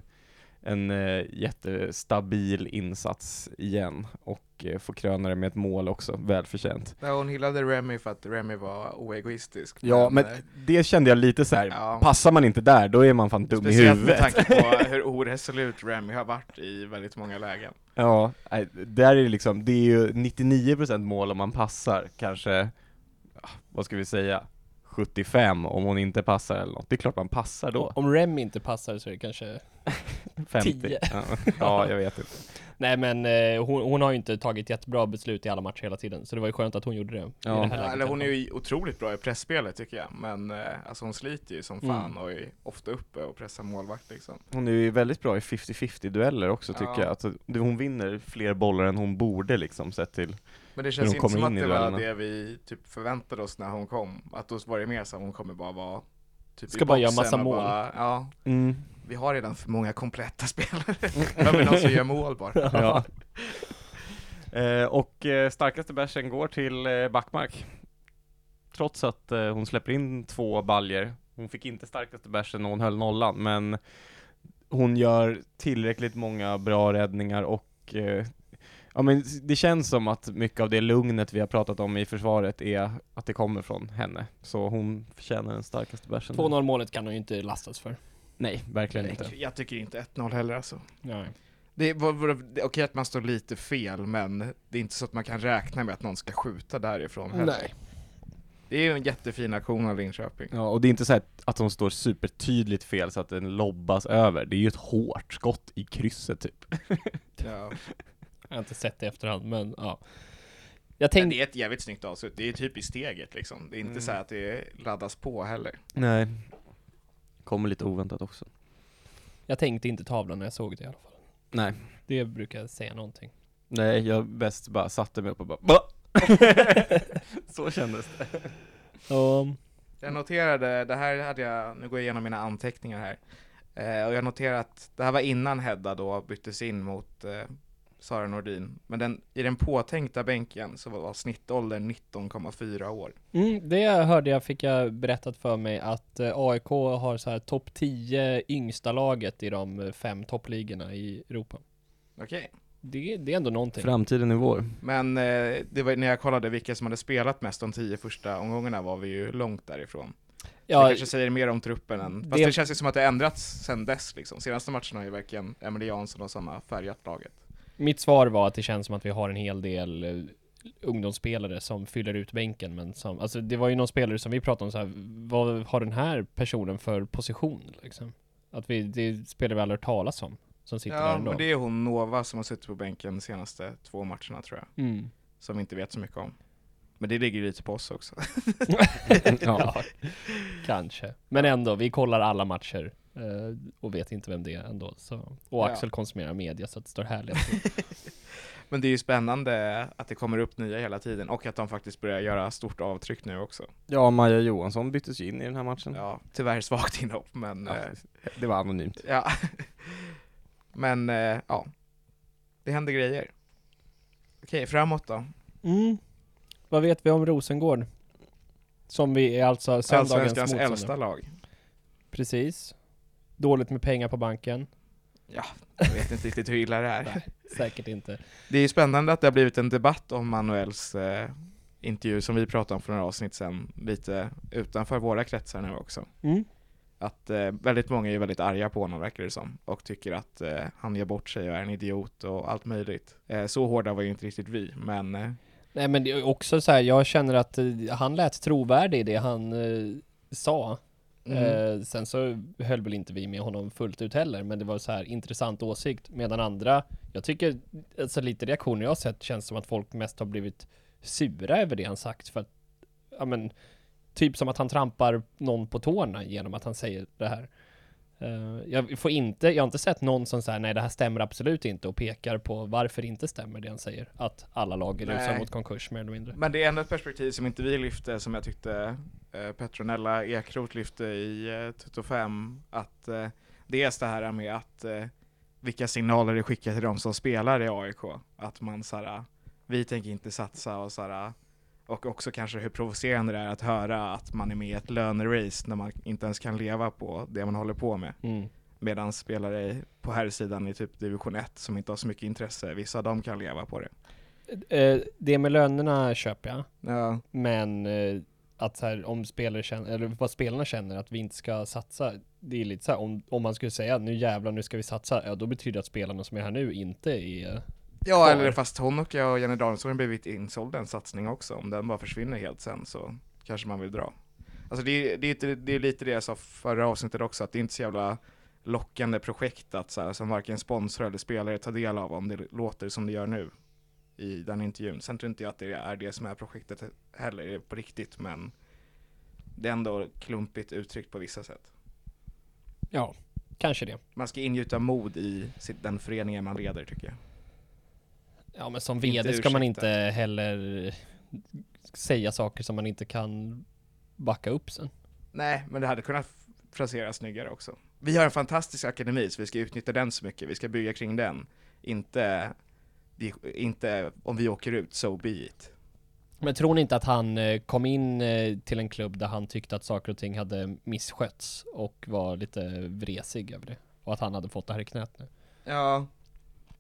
en eh, jättestabil insats igen och eh, får kröna det med ett mål också, välförtjänt. Ja, hon hyllade Remy för att Remy var oegoistisk. Ja men eh, det kände jag lite så här. ja, passar man inte där, då är man fan dum i Speciellt med huvudet. tanke på [LAUGHS] hur oresolut Remy har varit i väldigt många lägen. Ja, nej, där är det liksom, det är ju 99% mål om man passar, kanske, ja, vad ska vi säga, 75 om hon inte passar eller något. Det är klart man passar då. Om Rem inte passar så är det kanske [LAUGHS] 50. 10. Ja, ja, jag vet inte. [LAUGHS] Nej men eh, hon, hon har ju inte tagit jättebra beslut i alla matcher hela tiden Så det var ju skönt att hon gjorde det Ja. det Ja, eller hon är ju otroligt bra i pressspelet tycker jag, men eh, alltså hon sliter ju som fan Mm. och är ofta uppe och pressar målvakt liksom. Hon är ju väldigt bra i 50-50 dueller också tycker Ja. jag. Alltså, hon vinner fler bollar än hon borde liksom, sett till Men det känns de inte som att det var duellerna. det vi typ förväntade oss när hon kom, att då var det mer så att hon kommer bara vara typ Ska i bara göra massa mål. Bara, ja, mm. vi har redan för många kompletta [LAUGHS] spelare. Behöver någon som gör mål bara. ja. [LAUGHS] eh, Och eh, starkaste bärsen går till eh, Backmark. Trots att eh, hon släpper in två baljer Hon fick inte starkaste bärsen och hon höll nollan, men hon gör tillräckligt många bra räddningar och Ja men det känns som att mycket av det lugnet vi har pratat om i försvaret är att det kommer från henne. Så hon förtjänar den starkaste bärsen. 2-0 målet kan hon ju inte lastas för Nej, verkligen inte. Jag tycker inte 1-0 heller alltså. Nej. Det var, okej att man står lite fel, men det är inte så att man kan räkna med att någon ska skjuta därifrån heller. Nej. Det är ju en jättefin aktion av Linköping. Ja, och det är inte så att de står supertydligt fel så att den lobbas över. Det är ju ett hårt skott i krysset typ. Ja. [LAUGHS] Jag har inte sett det i efterhand, men ja. Jag tänkte, det är ett jävligt snyggt avslut, det är typ i steget liksom. Det är inte Mm. så här att det laddas på heller. Nej. Kommer lite oväntat också. jag tänkte inte tavlan när jag såg det i alla fall. Nej. Det brukar säga någonting. Nej, jag bäst bara satte mig upp och bara "Ba!" [LAUGHS] Så kändes det. Och, Jag noterade, det här hade jag, nu går jag igenom mina anteckningar här. Eh, och jag noterar att det här var innan Hedda då byttes in mot eh, Sara Nordin. Men den, i den påtänkta bänken så var snittåldern 19,4 år. mm, det hörde jag, fick jag berättat för mig att eh, AIK har så här topp 10 yngsta laget i de fem toppligorna i Europa. Okej. Det, det är ändå någonting. Framtiden är vår. Men eh, det var när jag kollade vilka som hade spelat mest de tio första omgångarna var vi ju långt därifrån. det ja, kanske säger mer om truppen än, fast det- det, känns ju som att det ändrats sen dess liksom. Senaste matcherna har ju verkligen Emily Jansson och samma färgat laget. Mitt svar var att det känns som att vi har en hel del eh, ungdomsspelare som fyller ut bänken men som, alltså det var ju någon spelare som vi pratade om så här, vad har den här personen för position liksom? Att vi, det spelar vi aldrig hört talas om, som sitter där Ja, ändå. men det är hon Nova som har suttit på bänken de senaste två matcherna tror jag. Mm. Som vi inte vet så mycket om. Men det ligger ju lite på oss också. [LAUGHS] ja. kanske. Men ändå, vi kollar alla matcher och vet inte vem det är ändå. Så. Och Ja. Axel konsumerar media så det står härligt. [LAUGHS] Men det är ju spännande att det kommer upp nya hela tiden och att de faktiskt börjar göra stort avtryck nu också. Ja, Maja Johansson byttes ju in i den här matchen. Ja, tyvärr svagt inhopp men Ja. ja. Det var anonymt. ja. [LAUGHS] Men eh, ja, det händer grejer. Okej, framåt då. Mm. Vad vet vi om Rosengård? Som vi är alltså söndagens Allsvenskans motståndare. äldsta lag. Precis. Dåligt med pengar på banken. Ja, jag vet inte riktigt hur illa det är. [LAUGHS] Nej. Säkert inte. Det är ju spännande att det har blivit en debatt om Manuels eh, intervju som vi pratade om för några avsnitt sedan, lite utanför våra kretsar nu också. Mm. Att eh, väldigt många är väldigt arga på honom verkar det som, och tycker att eh, han gör bort sig och är en idiot och allt möjligt. Eh, så hårda var ju inte riktigt vi, men eh, Nej men det är också så här, jag känner att eh, han lät trovärdig i det han sa mm, Eh, sen så höll väl inte vi med honom fullt ut heller, men det var så här intressant åsikt. Medan andra, jag tycker, alltså lite reaktioner jag har sett känns som att folk mest har blivit sura över det han sagt för att, ja men, typ som att han trampar någon på tårna genom att han säger det här. Eh, jag får inte, jag har inte sett någon som säger nej det här stämmer absolut inte och pekar på varför det inte stämmer det han säger. Att alla lag är rusar mot konkurs mer eller mindre. men det är ändå ett perspektiv som inte vi lyfte, som jag tyckte eh, Petronella Ekroth lyfte i eh, Tutto 5, att eh, dels det här med att eh, vilka signaler det skickar till de som spelar i AIK, att man såhär, vi tänker inte satsa och såhär, och också kanske hur provocerande det är att höra att man är med i ett lönerace när man inte ens kan leva på det man håller på med. Mm. Medan spelare på här sidan i typ division 1 som inte har så mycket intresse, vissa av dem kan leva på det. Eh, det med lönerna köper jag. Ja, Men eh, att så här, om spelare känner, eller vad spelarna känner att vi inte ska satsa, det är lite så här, om, om man skulle säga nu jävlar nu ska vi satsa, ja då betyder det att spelarna som är här nu inte är ja eller fast hon och jag och Jenny Danielsson har blivit insålda en satsning också, om den bara försvinner helt sen så kanske man vill dra. Alltså det är, det inte- det är lite det jag sa förra avsnittet också, att det är inte så jävla lockande projekt att så här, som varken sponsor eller spelare tar del av om det låter som det gör nu i den intervjun. Sen tror inte jag att det är det som är projektet heller på riktigt, men det är ändå klumpigt uttryckt på vissa sätt. Ja, kanske det. Man ska ingjuta mod i den föreningen man leder tycker jag. Ja men som Inte vd ska man inte heller säga saker som man inte kan backa upp sen. Nej, men det hade kunnat fraseras snyggare också. Vi har en fantastisk akademi, så vi ska utnyttja den så mycket. Vi ska bygga kring den. Inte, inte om vi åker ut, so be it. Men tror ni inte att han eh, kom in eh, till en klubb där han tyckte att saker och ting hade misskötts och var lite vresig över det? Och att han hade fått det här i knät nu? Ja.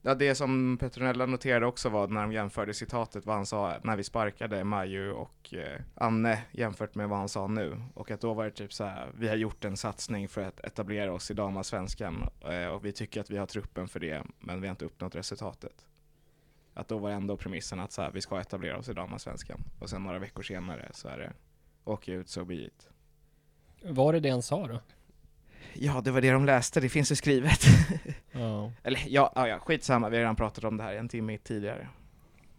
Ja, det som Petronella noterade också var när de jämförde citatet, vad han sa när vi sparkade Maju och eh, Anne jämfört med vad han sa nu. Och att då var det typ så här, vi har gjort en satsning för att etablera oss i damallsvenskan eh, och vi tycker att vi har truppen för det, men vi har inte uppnått resultatet. Att då var ändå premissen att så här, vi ska etablera oss i damallsvenskan. Och sen några veckor senare så är det åka ut, so be it. Var det det han sa då? Ja, det var det de läste, det finns ju skrivet. [LAUGHS] Ja. Eller ja, ja, ja, skitsamma, vi har redan pratat om det här en timme tidigare.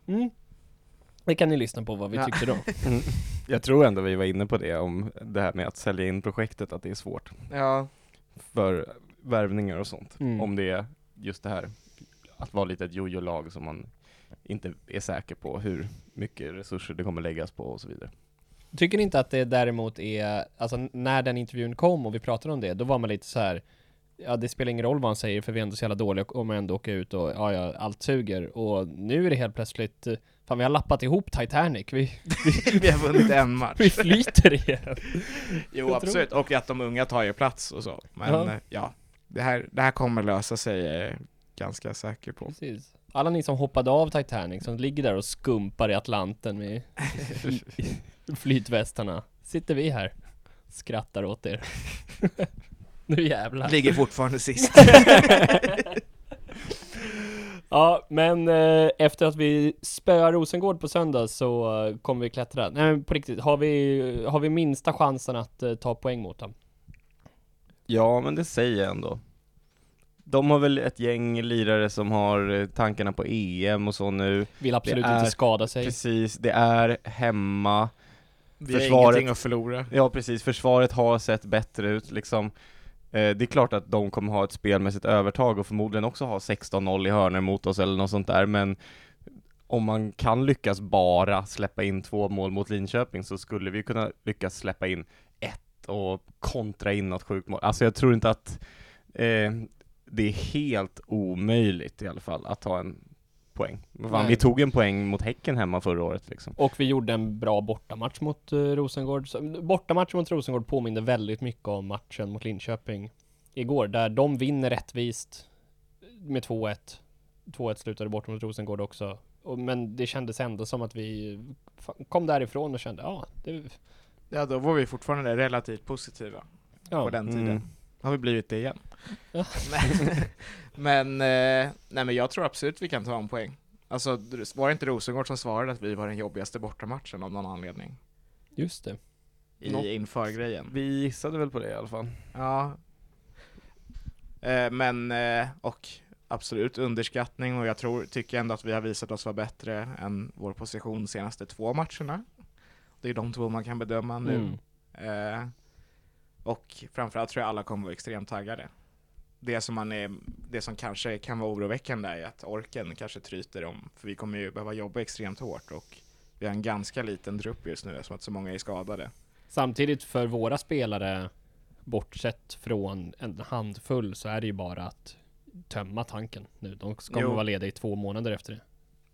Mm. Det kan ni lyssna på vad vi Ja. tyckte då. [LAUGHS] Mm. Jag tror ändå vi var inne på det, om det här med att sälja in projektet, att det är svårt Ja, för värvningar och sånt. Mm. Om det är just det här, att vara lite ett jojo-lag som man inte är säker på hur mycket resurser det kommer läggas på och så vidare. Tycker ni inte att det däremot är, alltså när den intervjun kom och vi pratade om det, då var man lite så här. Ja det spelar ingen roll vad han säger för vi är ändå så jävla dåliga och kommer ändå åka ut och ja, ja allt suger och nu är det helt plötsligt eh, Fan vi har lappat ihop Titanic, vi, vi [LAUGHS] har vunnit en match. vi flyter igen. [LAUGHS] Jo Jag absolut, och att de unga tar ju plats och så. Men Ja. ja, ja det, här, det här kommer lösa sig, är jag ganska säker på. Precis. Alla ni som hoppade av Titanic, som ligger där och skumpar i Atlanten med [LAUGHS] flytvästarna. Sitter vi här, skrattar åt er. [LAUGHS] nu jävlar. Ligger fortfarande sist. [LAUGHS] Ja, men eh, efter att vi spöar Rosengård på söndag så eh, kommer vi klättra. Nej men på riktigt, har vi, har vi minsta chansen att eh, ta poäng mot dem? Ja, men det säger jag ändå. De har väl ett gäng lirare som har eh, tankarna på EM och så nu. Vill absolut är- inte skada sig. Precis, det är hemma. Vi har Försvaret- ingenting att förlora. Ja precis, försvaret har sett bättre ut liksom. Eh, det är klart att de kommer ha ett spelmässigt övertag och förmodligen också ha 16-0 i hörnor mot oss eller något sånt där, men om man kan lyckas bara släppa in två mål mot Linköping så skulle vi kunna lyckas släppa in ett och kontra in något sjukt mål. Alltså jag tror inte att eh, det är helt omöjligt i alla fall att ta en poäng. Fan, vi tog en poäng mot Häcken hemma förra året liksom. Och vi gjorde en bra bortamatch mot uh, Rosengård. Så, bortamatchen mot Rosengård påminner väldigt mycket om matchen mot Linköping igår, där de vinner rättvist med 2-1. 2-1 slutade bort mot Rosengård också. Och, men det kändes ändå som att vi kom därifrån och kände, ja, det, Ja, då var vi fortfarande relativt positiva ja. på den tiden. Mm. Har vi blivit det igen? [LAUGHS] Men, men, eh, nej men jag tror absolut vi kan ta en poäng. Alltså, var det inte Rosengård som svarade att vi var den jobbigaste bortamatchen av någon anledning? Just det. I inför grejen. Vi gissade väl på det i alla fall. Ja. Eh, men, eh, och absolut underskattning och jag tror, tycker ändå att vi har visat oss vara bättre än vår position de senaste två matcherna. Det är de två man kan bedöma nu. Mm. Och framförallt tror jag alla kommer vara extremt taggade. Det som, man är, det som kanske kan vara oroväckande är att orken kanske tryter om, för vi kommer ju behöva jobba extremt hårt och vi har en ganska liten trupp just nu eftersom att så många är skadade. Samtidigt för våra spelare, bortsett från en handfull, så är det ju bara att tömma tanken nu. De Jo. vara lediga i två månader efter det.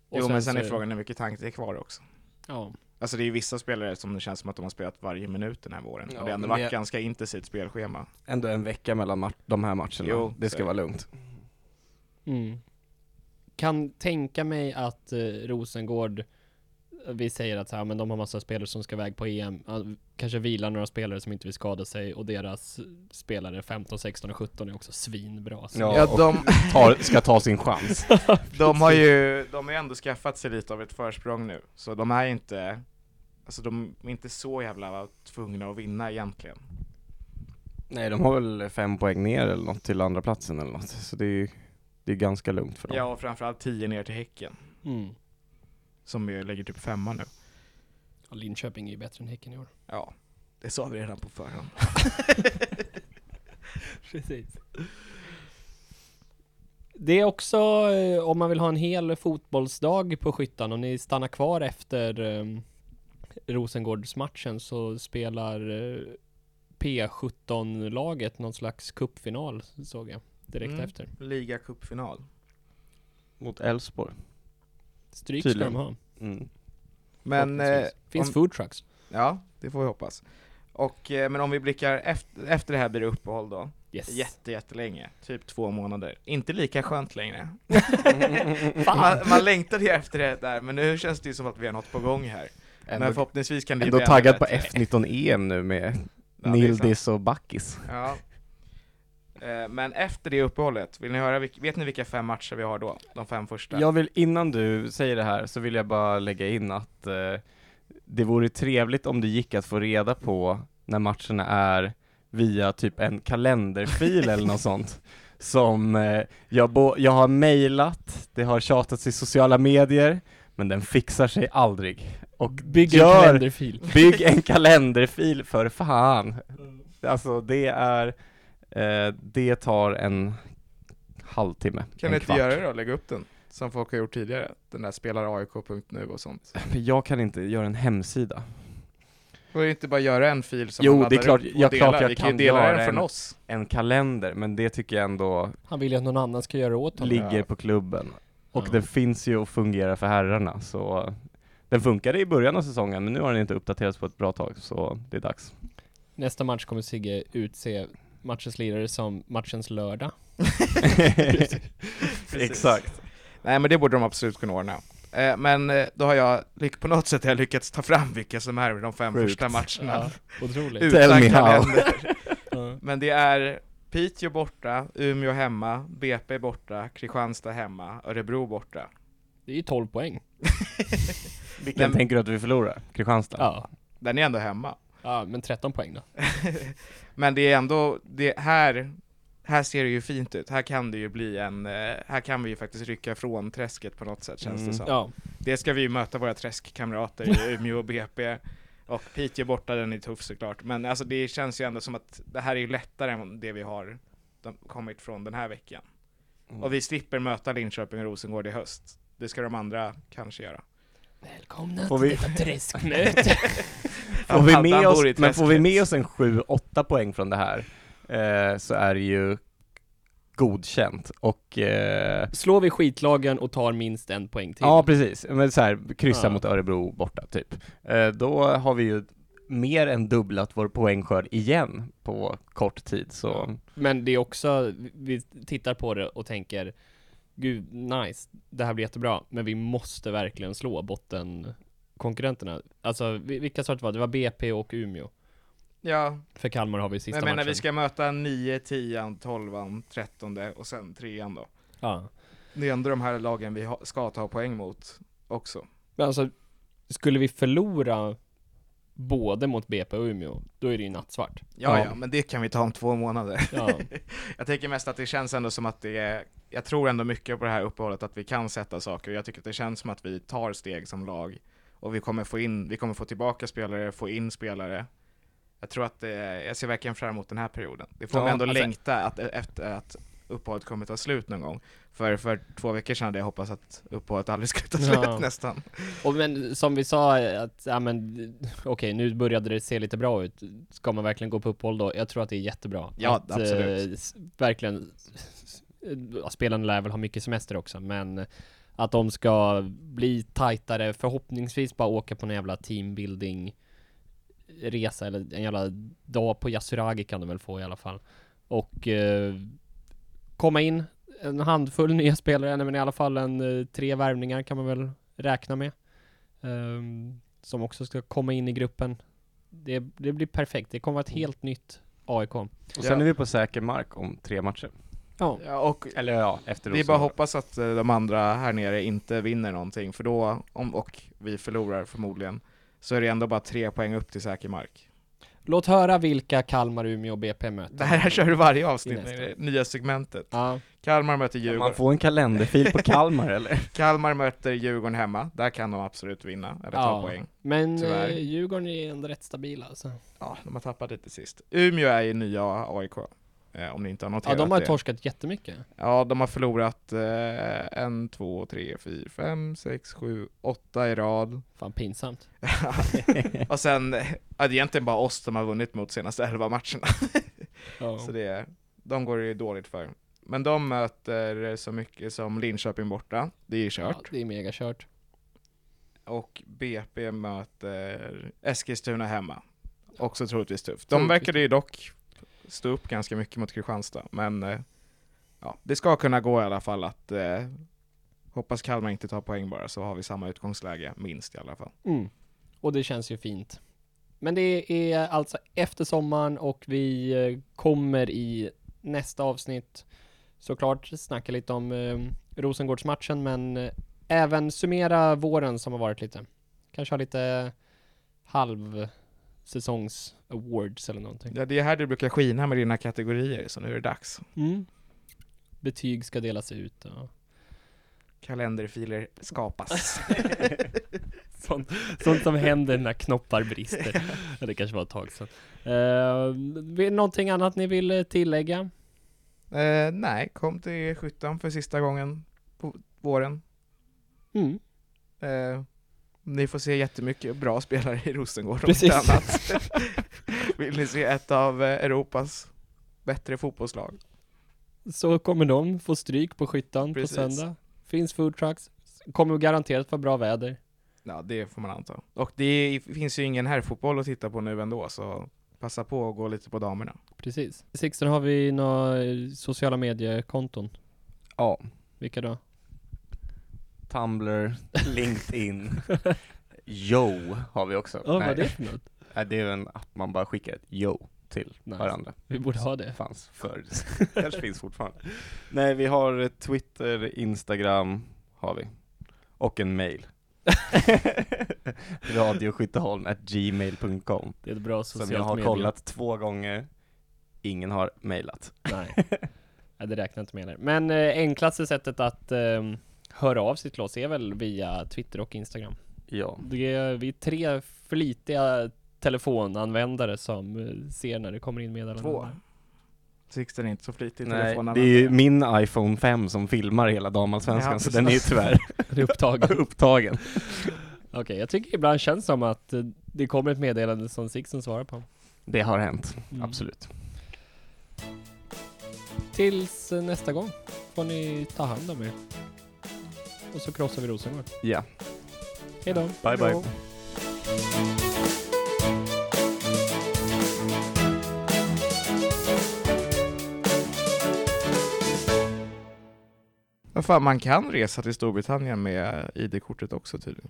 Och jo men sen är frågan hur mycket tank det är kvar också. Ja, Alltså det är ju vissa spelare som det känns som att de har spelat varje minut den här våren. Ja, och det har ändå varit det- ganska intensivt spelschema. Ändå en vecka mellan de här matcherna. Jo, det så ska är vara lugnt. Mm. Kan tänka mig att eh, Rosengård vi säger att så här, men de har massa spelare som ska iväg på EM, kanske vilar några spelare som inte vill skada sig och deras spelare 15, 16 och 17 är också svinbra. Så. Ja, Ja, och de, [LAUGHS] tar, ska ta sin chans. [LAUGHS] de har ju, de har ju ändå skaffat sig lite av ett försprång nu. Så de är inte, alltså de är inte så jävla tvungna att vinna egentligen. Nej, de har väl fem poäng ner eller något till andra platsen eller något. Så det är ju det är ganska lugnt för dem. Ja, och framförallt 10 ner till Häcken. Mm. Som ju lägger typ femma nu. Och Linköping är ju bättre än Häcken i år. Ja, det sa vi redan på förhand. [LAUGHS] Precis. Det är också, eh, om man vill ha en hel fotbollsdag på Skyttan, om ni stannar kvar efter eh, Rosengårdsmatchen så spelar eh, P17-laget någon slags cupfinal, såg jag direkt Mm. efter. Liga cupfinal. Mot Elfsborg. Stryk ska de ha. Mm. Men, eh. Finns om- food trucks. ja, det får vi hoppas. Och, eh, men om vi blickar efter, efter det här blir det uppehåll då. Yes. Jätte, jättelänge. Typ två månader. Inte lika skönt längre. [LAUGHS] Man, man längtade ju efter det där, men nu känns det ju som att vi har något på gång här. Men Ändå, förhoppningsvis kan det ändå bli taggad på bättre. F19-EM nu med Ja, [LAUGHS] Nildis och Backis. Ja. Eh, Men efter det uppehållet, vill ni höra, vet ni vilka fem matcher vi har då? De fem första? Jag vill, innan du säger det här, så vill jag bara lägga in att eh, det vore trevligt om det gick att få reda på när matcherna är via typ en kalenderfil eller något sånt. [LAUGHS] Som eh, jag, bo- jag har mejlat, det har tjatats i sociala medier, men den fixar sig aldrig. Och Bygg en gör, kalenderfil. bygg en [LAUGHS] kalenderfil för fan! Alltså det är, eh, det tar en halvtimme, Kan en du inte kvart. göra det då? Lägga upp den? Som folk har gjort tidigare. Den där spelar AIK.nu och sånt. [LAUGHS] Jag kan inte göra en hemsida. Får du inte bara göra en fil som Jo, man det är laddar klart- upp och ja, klart jag Vi kan kan dela göra den från en- oss. En kalender, men det tycker jag ändå Han vill ju att någon annan ska göra det åt honom. ligger på klubben. Och Ja. den finns ju och fungerar för herrarna, så den funkade i början av säsongen, men nu har den inte uppdaterats på ett bra tag, så det är dags. Nästa match kommer Sigge utse matchens lirare som matchens lördag. [LAUGHS] Exakt. Nej men det borde de absolut kunna ordna. Eh, men eh, då har jag, på något sätt har jag lyckats ta fram vilka som är de fem Sjukt. första matcherna. otroligt. Utan Tell me how. kalender. [LAUGHS] Ja. Men det är Piteå borta, Umeå hemma, BP borta, Kristianstad hemma, Örebro borta. Det är ju 12 poäng. [LAUGHS] Vilken Men- tänker du att vi förlorar? Kristianstad? Ja. Den är ändå hemma. ja, men 13 poäng då. [LAUGHS] Men det är ändå, det här, här ser det ju fint ut. Här kan det ju bli en, eh, här kan vi ju faktiskt rycka från träsket på något sätt känns Mm. det som. Ja. Det ska vi ju möta våra träskkamrater i [LAUGHS] Umeå och BP. Och Piteå borta, den är tuff såklart. Men alltså det känns ju ändå som att det här är ju lättare än det vi har de, kommit från den här veckan. Mm. Och vi slipper möta Linköping och Rosengård i höst. Det ska de andra kanske göra. Välkomna Får till vi- detta träskmöte. [LAUGHS] Får vi med oss, men får vi med oss en 7-8 poäng från det här, eh, så är det ju godkänt. Och eh, Slår vi skitlagen och tar minst en poäng till. Ja precis, men så här, kryssa Ja. mot Örebro borta typ. Eh, då har vi ju mer än dubblat vår poängskörd igen på kort tid, så Men det är också, vi tittar på det och tänker Gud, nice, det här blir jättebra, men vi måste verkligen slå bottenkonkurrenterna. Alltså, vi- vilka det var? Det var BP och Umeå. Ja, För Kalmar har vi men sista menar matchen. vi ska möta 9, 10, 12, 13 och sen 3 då. Ja. Det är ändå de här lagen vi ska ta poäng mot också. Men alltså, skulle vi förlora både mot BP och Umeå, då är det ju nattsvart. Ja, Ja. ja, men det kan vi ta om två månader. Ja. [LAUGHS] Jag tänker mest att det känns ändå som att det är, jag tror ändå mycket på det här uppehållet att vi kan sätta saker, jag tycker att det känns som att vi tar steg som lag. Och vi kommer få in, vi kommer få tillbaka spelare, få in spelare. Jag tror att det, jag ser verkligen fram emot den här perioden. Det får Ja, mig ändå alltså- längta att, efter att uppehållet kommer ta slut någon gång. För, för två veckor sedan hade jag hoppats att uppehållet aldrig skulle ta slut Ja. nästan. Och men som vi sa, att, ja men, okej nu började det se lite bra ut. Ska man verkligen gå på uppehåll då? Jag tror att det är jättebra. Ja, att, absolut. eh, s- verkligen, s- ja, spelarna lär väl ha mycket semester också, men att de ska bli tajtare, förhoppningsvis bara åka på en jävla teambuilding resa eller en jävla dag på Yasuragi kan de väl få i alla fall. Och eh, komma in, en handfull nya spelare, men i alla fall en eh, tre värvningar kan man väl räkna med. Ehm, som också ska komma in i gruppen. Det, det blir perfekt, det kommer vara ett helt nytt AIK. och sen Ja. är vi på säker mark om tre matcher. Ja. Ja, och Eller ja, efter Det är bara hoppas att eh, de andra här nere inte vinner någonting, för då, om, och vi förlorar förmodligen, så är det ändå bara tre poäng upp till säker mark. Låt höra vilka Kalmar, Umeå och BP möter. Det här kör du varje avsnitt, det nya segmentet. Ja, Kalmar möter Kan Djurgården, man få en kalenderfil på Kalmar [LAUGHS] eller? Kalmar möter Djurgården hemma, där kan de absolut vinna, eller ta Ja. poäng. men Tyvärr. eh, Djurgården är ändå rätt stabila alltså. Ja, de har tappat lite sist. Umeå är ju nya AIK, om ni inte har Ja, noterat de har det. torskat jättemycket. Ja, de har förlorat eh, en, två, tre, fyra, fem, sex, sju, åtta i rad. Fan pinsamt. [LAUGHS] [LAUGHS] och sen, ja, det är egentligen bara oss som har vunnit mot senaste elva matcherna. Ja. [LAUGHS] Så det, är- de går det ju dåligt för. Men de möter så mycket som Linköping borta, det är ju Ja, kört. det är mega kört. Och BP möter Eskilstuna hemma. Också troligtvis tufft. De verkade ju dock stå upp ganska mycket mot Kristianstad, men eh, ja, det ska kunna gå i alla fall att eh, hoppas Kalmar inte tar poäng bara, så har vi samma utgångsläge, minst i alla fall. Mm. Och det känns ju fint. Men det är alltså efter sommaren och vi eh, kommer i nästa avsnitt såklart snacka lite om eh, Rosengårdsmatchen men eh, även summera våren som har varit lite. Kanske ha lite halv halvsäsongs awards eller någonting. Ja, det är här du brukar skina med dina kategorier, så nu är det dags. Mm. Betyg ska delas ut och Kalenderfiler skapas. [LAUGHS] sånt, sånt som händer när knoppar brister. Det kanske var ett tag sedan. Uh, någonting annat ni vill eh, tillägga? Eh, nej, kom till Skyttan för sista gången på våren. Mm. Eh, ni får se jättemycket bra spelare i Rosengård Precis. inte annat. [LAUGHS] Vill ni se ett av eh, Europas bättre fotbollslag? Så kommer de få stryk på skyttan Precis. på söndag. Finns food trucks. Kommer garanterat vara bra väder. Ja, det får man anta. Och det finns ju ingen herrfotboll att titta på nu ändå, så passa på att gå lite på damerna. Precis. Sixten har vi några sociala mediekonton. Ja, Vilka då? Tumblr, LinkedIn, [LAUGHS] Yo har vi också. Ja, vad är det för något? [LAUGHS] Det är en app man bara skickar ett Yo till Nice. varandra. Vi borde ha det. fanns förr. [LAUGHS] kanske finns fortfarande. Nej, vi har Twitter, Instagram har vi. Och en mail. Radioskytteholm.gmail.com Det är ett bra Som socialt jag har medie. kollat två gånger. Ingen har mailat. Nej. Nej, det räknar inte med det. Men eh, enklaste sättet att eh, höra av sig till oss är väl via Twitter och Instagram. Ja. Det är, vi är tre flitiga telefonanvändare som eh, ser när det kommer in meddelanden. Två. Sixten är inte så flitig i Nej, det är ju min iPhone 5 som filmar hela damallsvenskan, Ja, så den är ju tyvärr [LAUGHS] är upptaget. [LAUGHS] upptagen. Okej, jag tycker ibland känns som att eh, det kommer ett meddelande som Sixten svarar på. Det har hänt, Mm. absolut. Tills eh, nästa gång får ni ta hand om er. Och så krossar vi Rosengård. Ja, Hej då! bye bye. Hejdå. Vad fan, man kan resa till Storbritannien med ID-kortet också tydligen.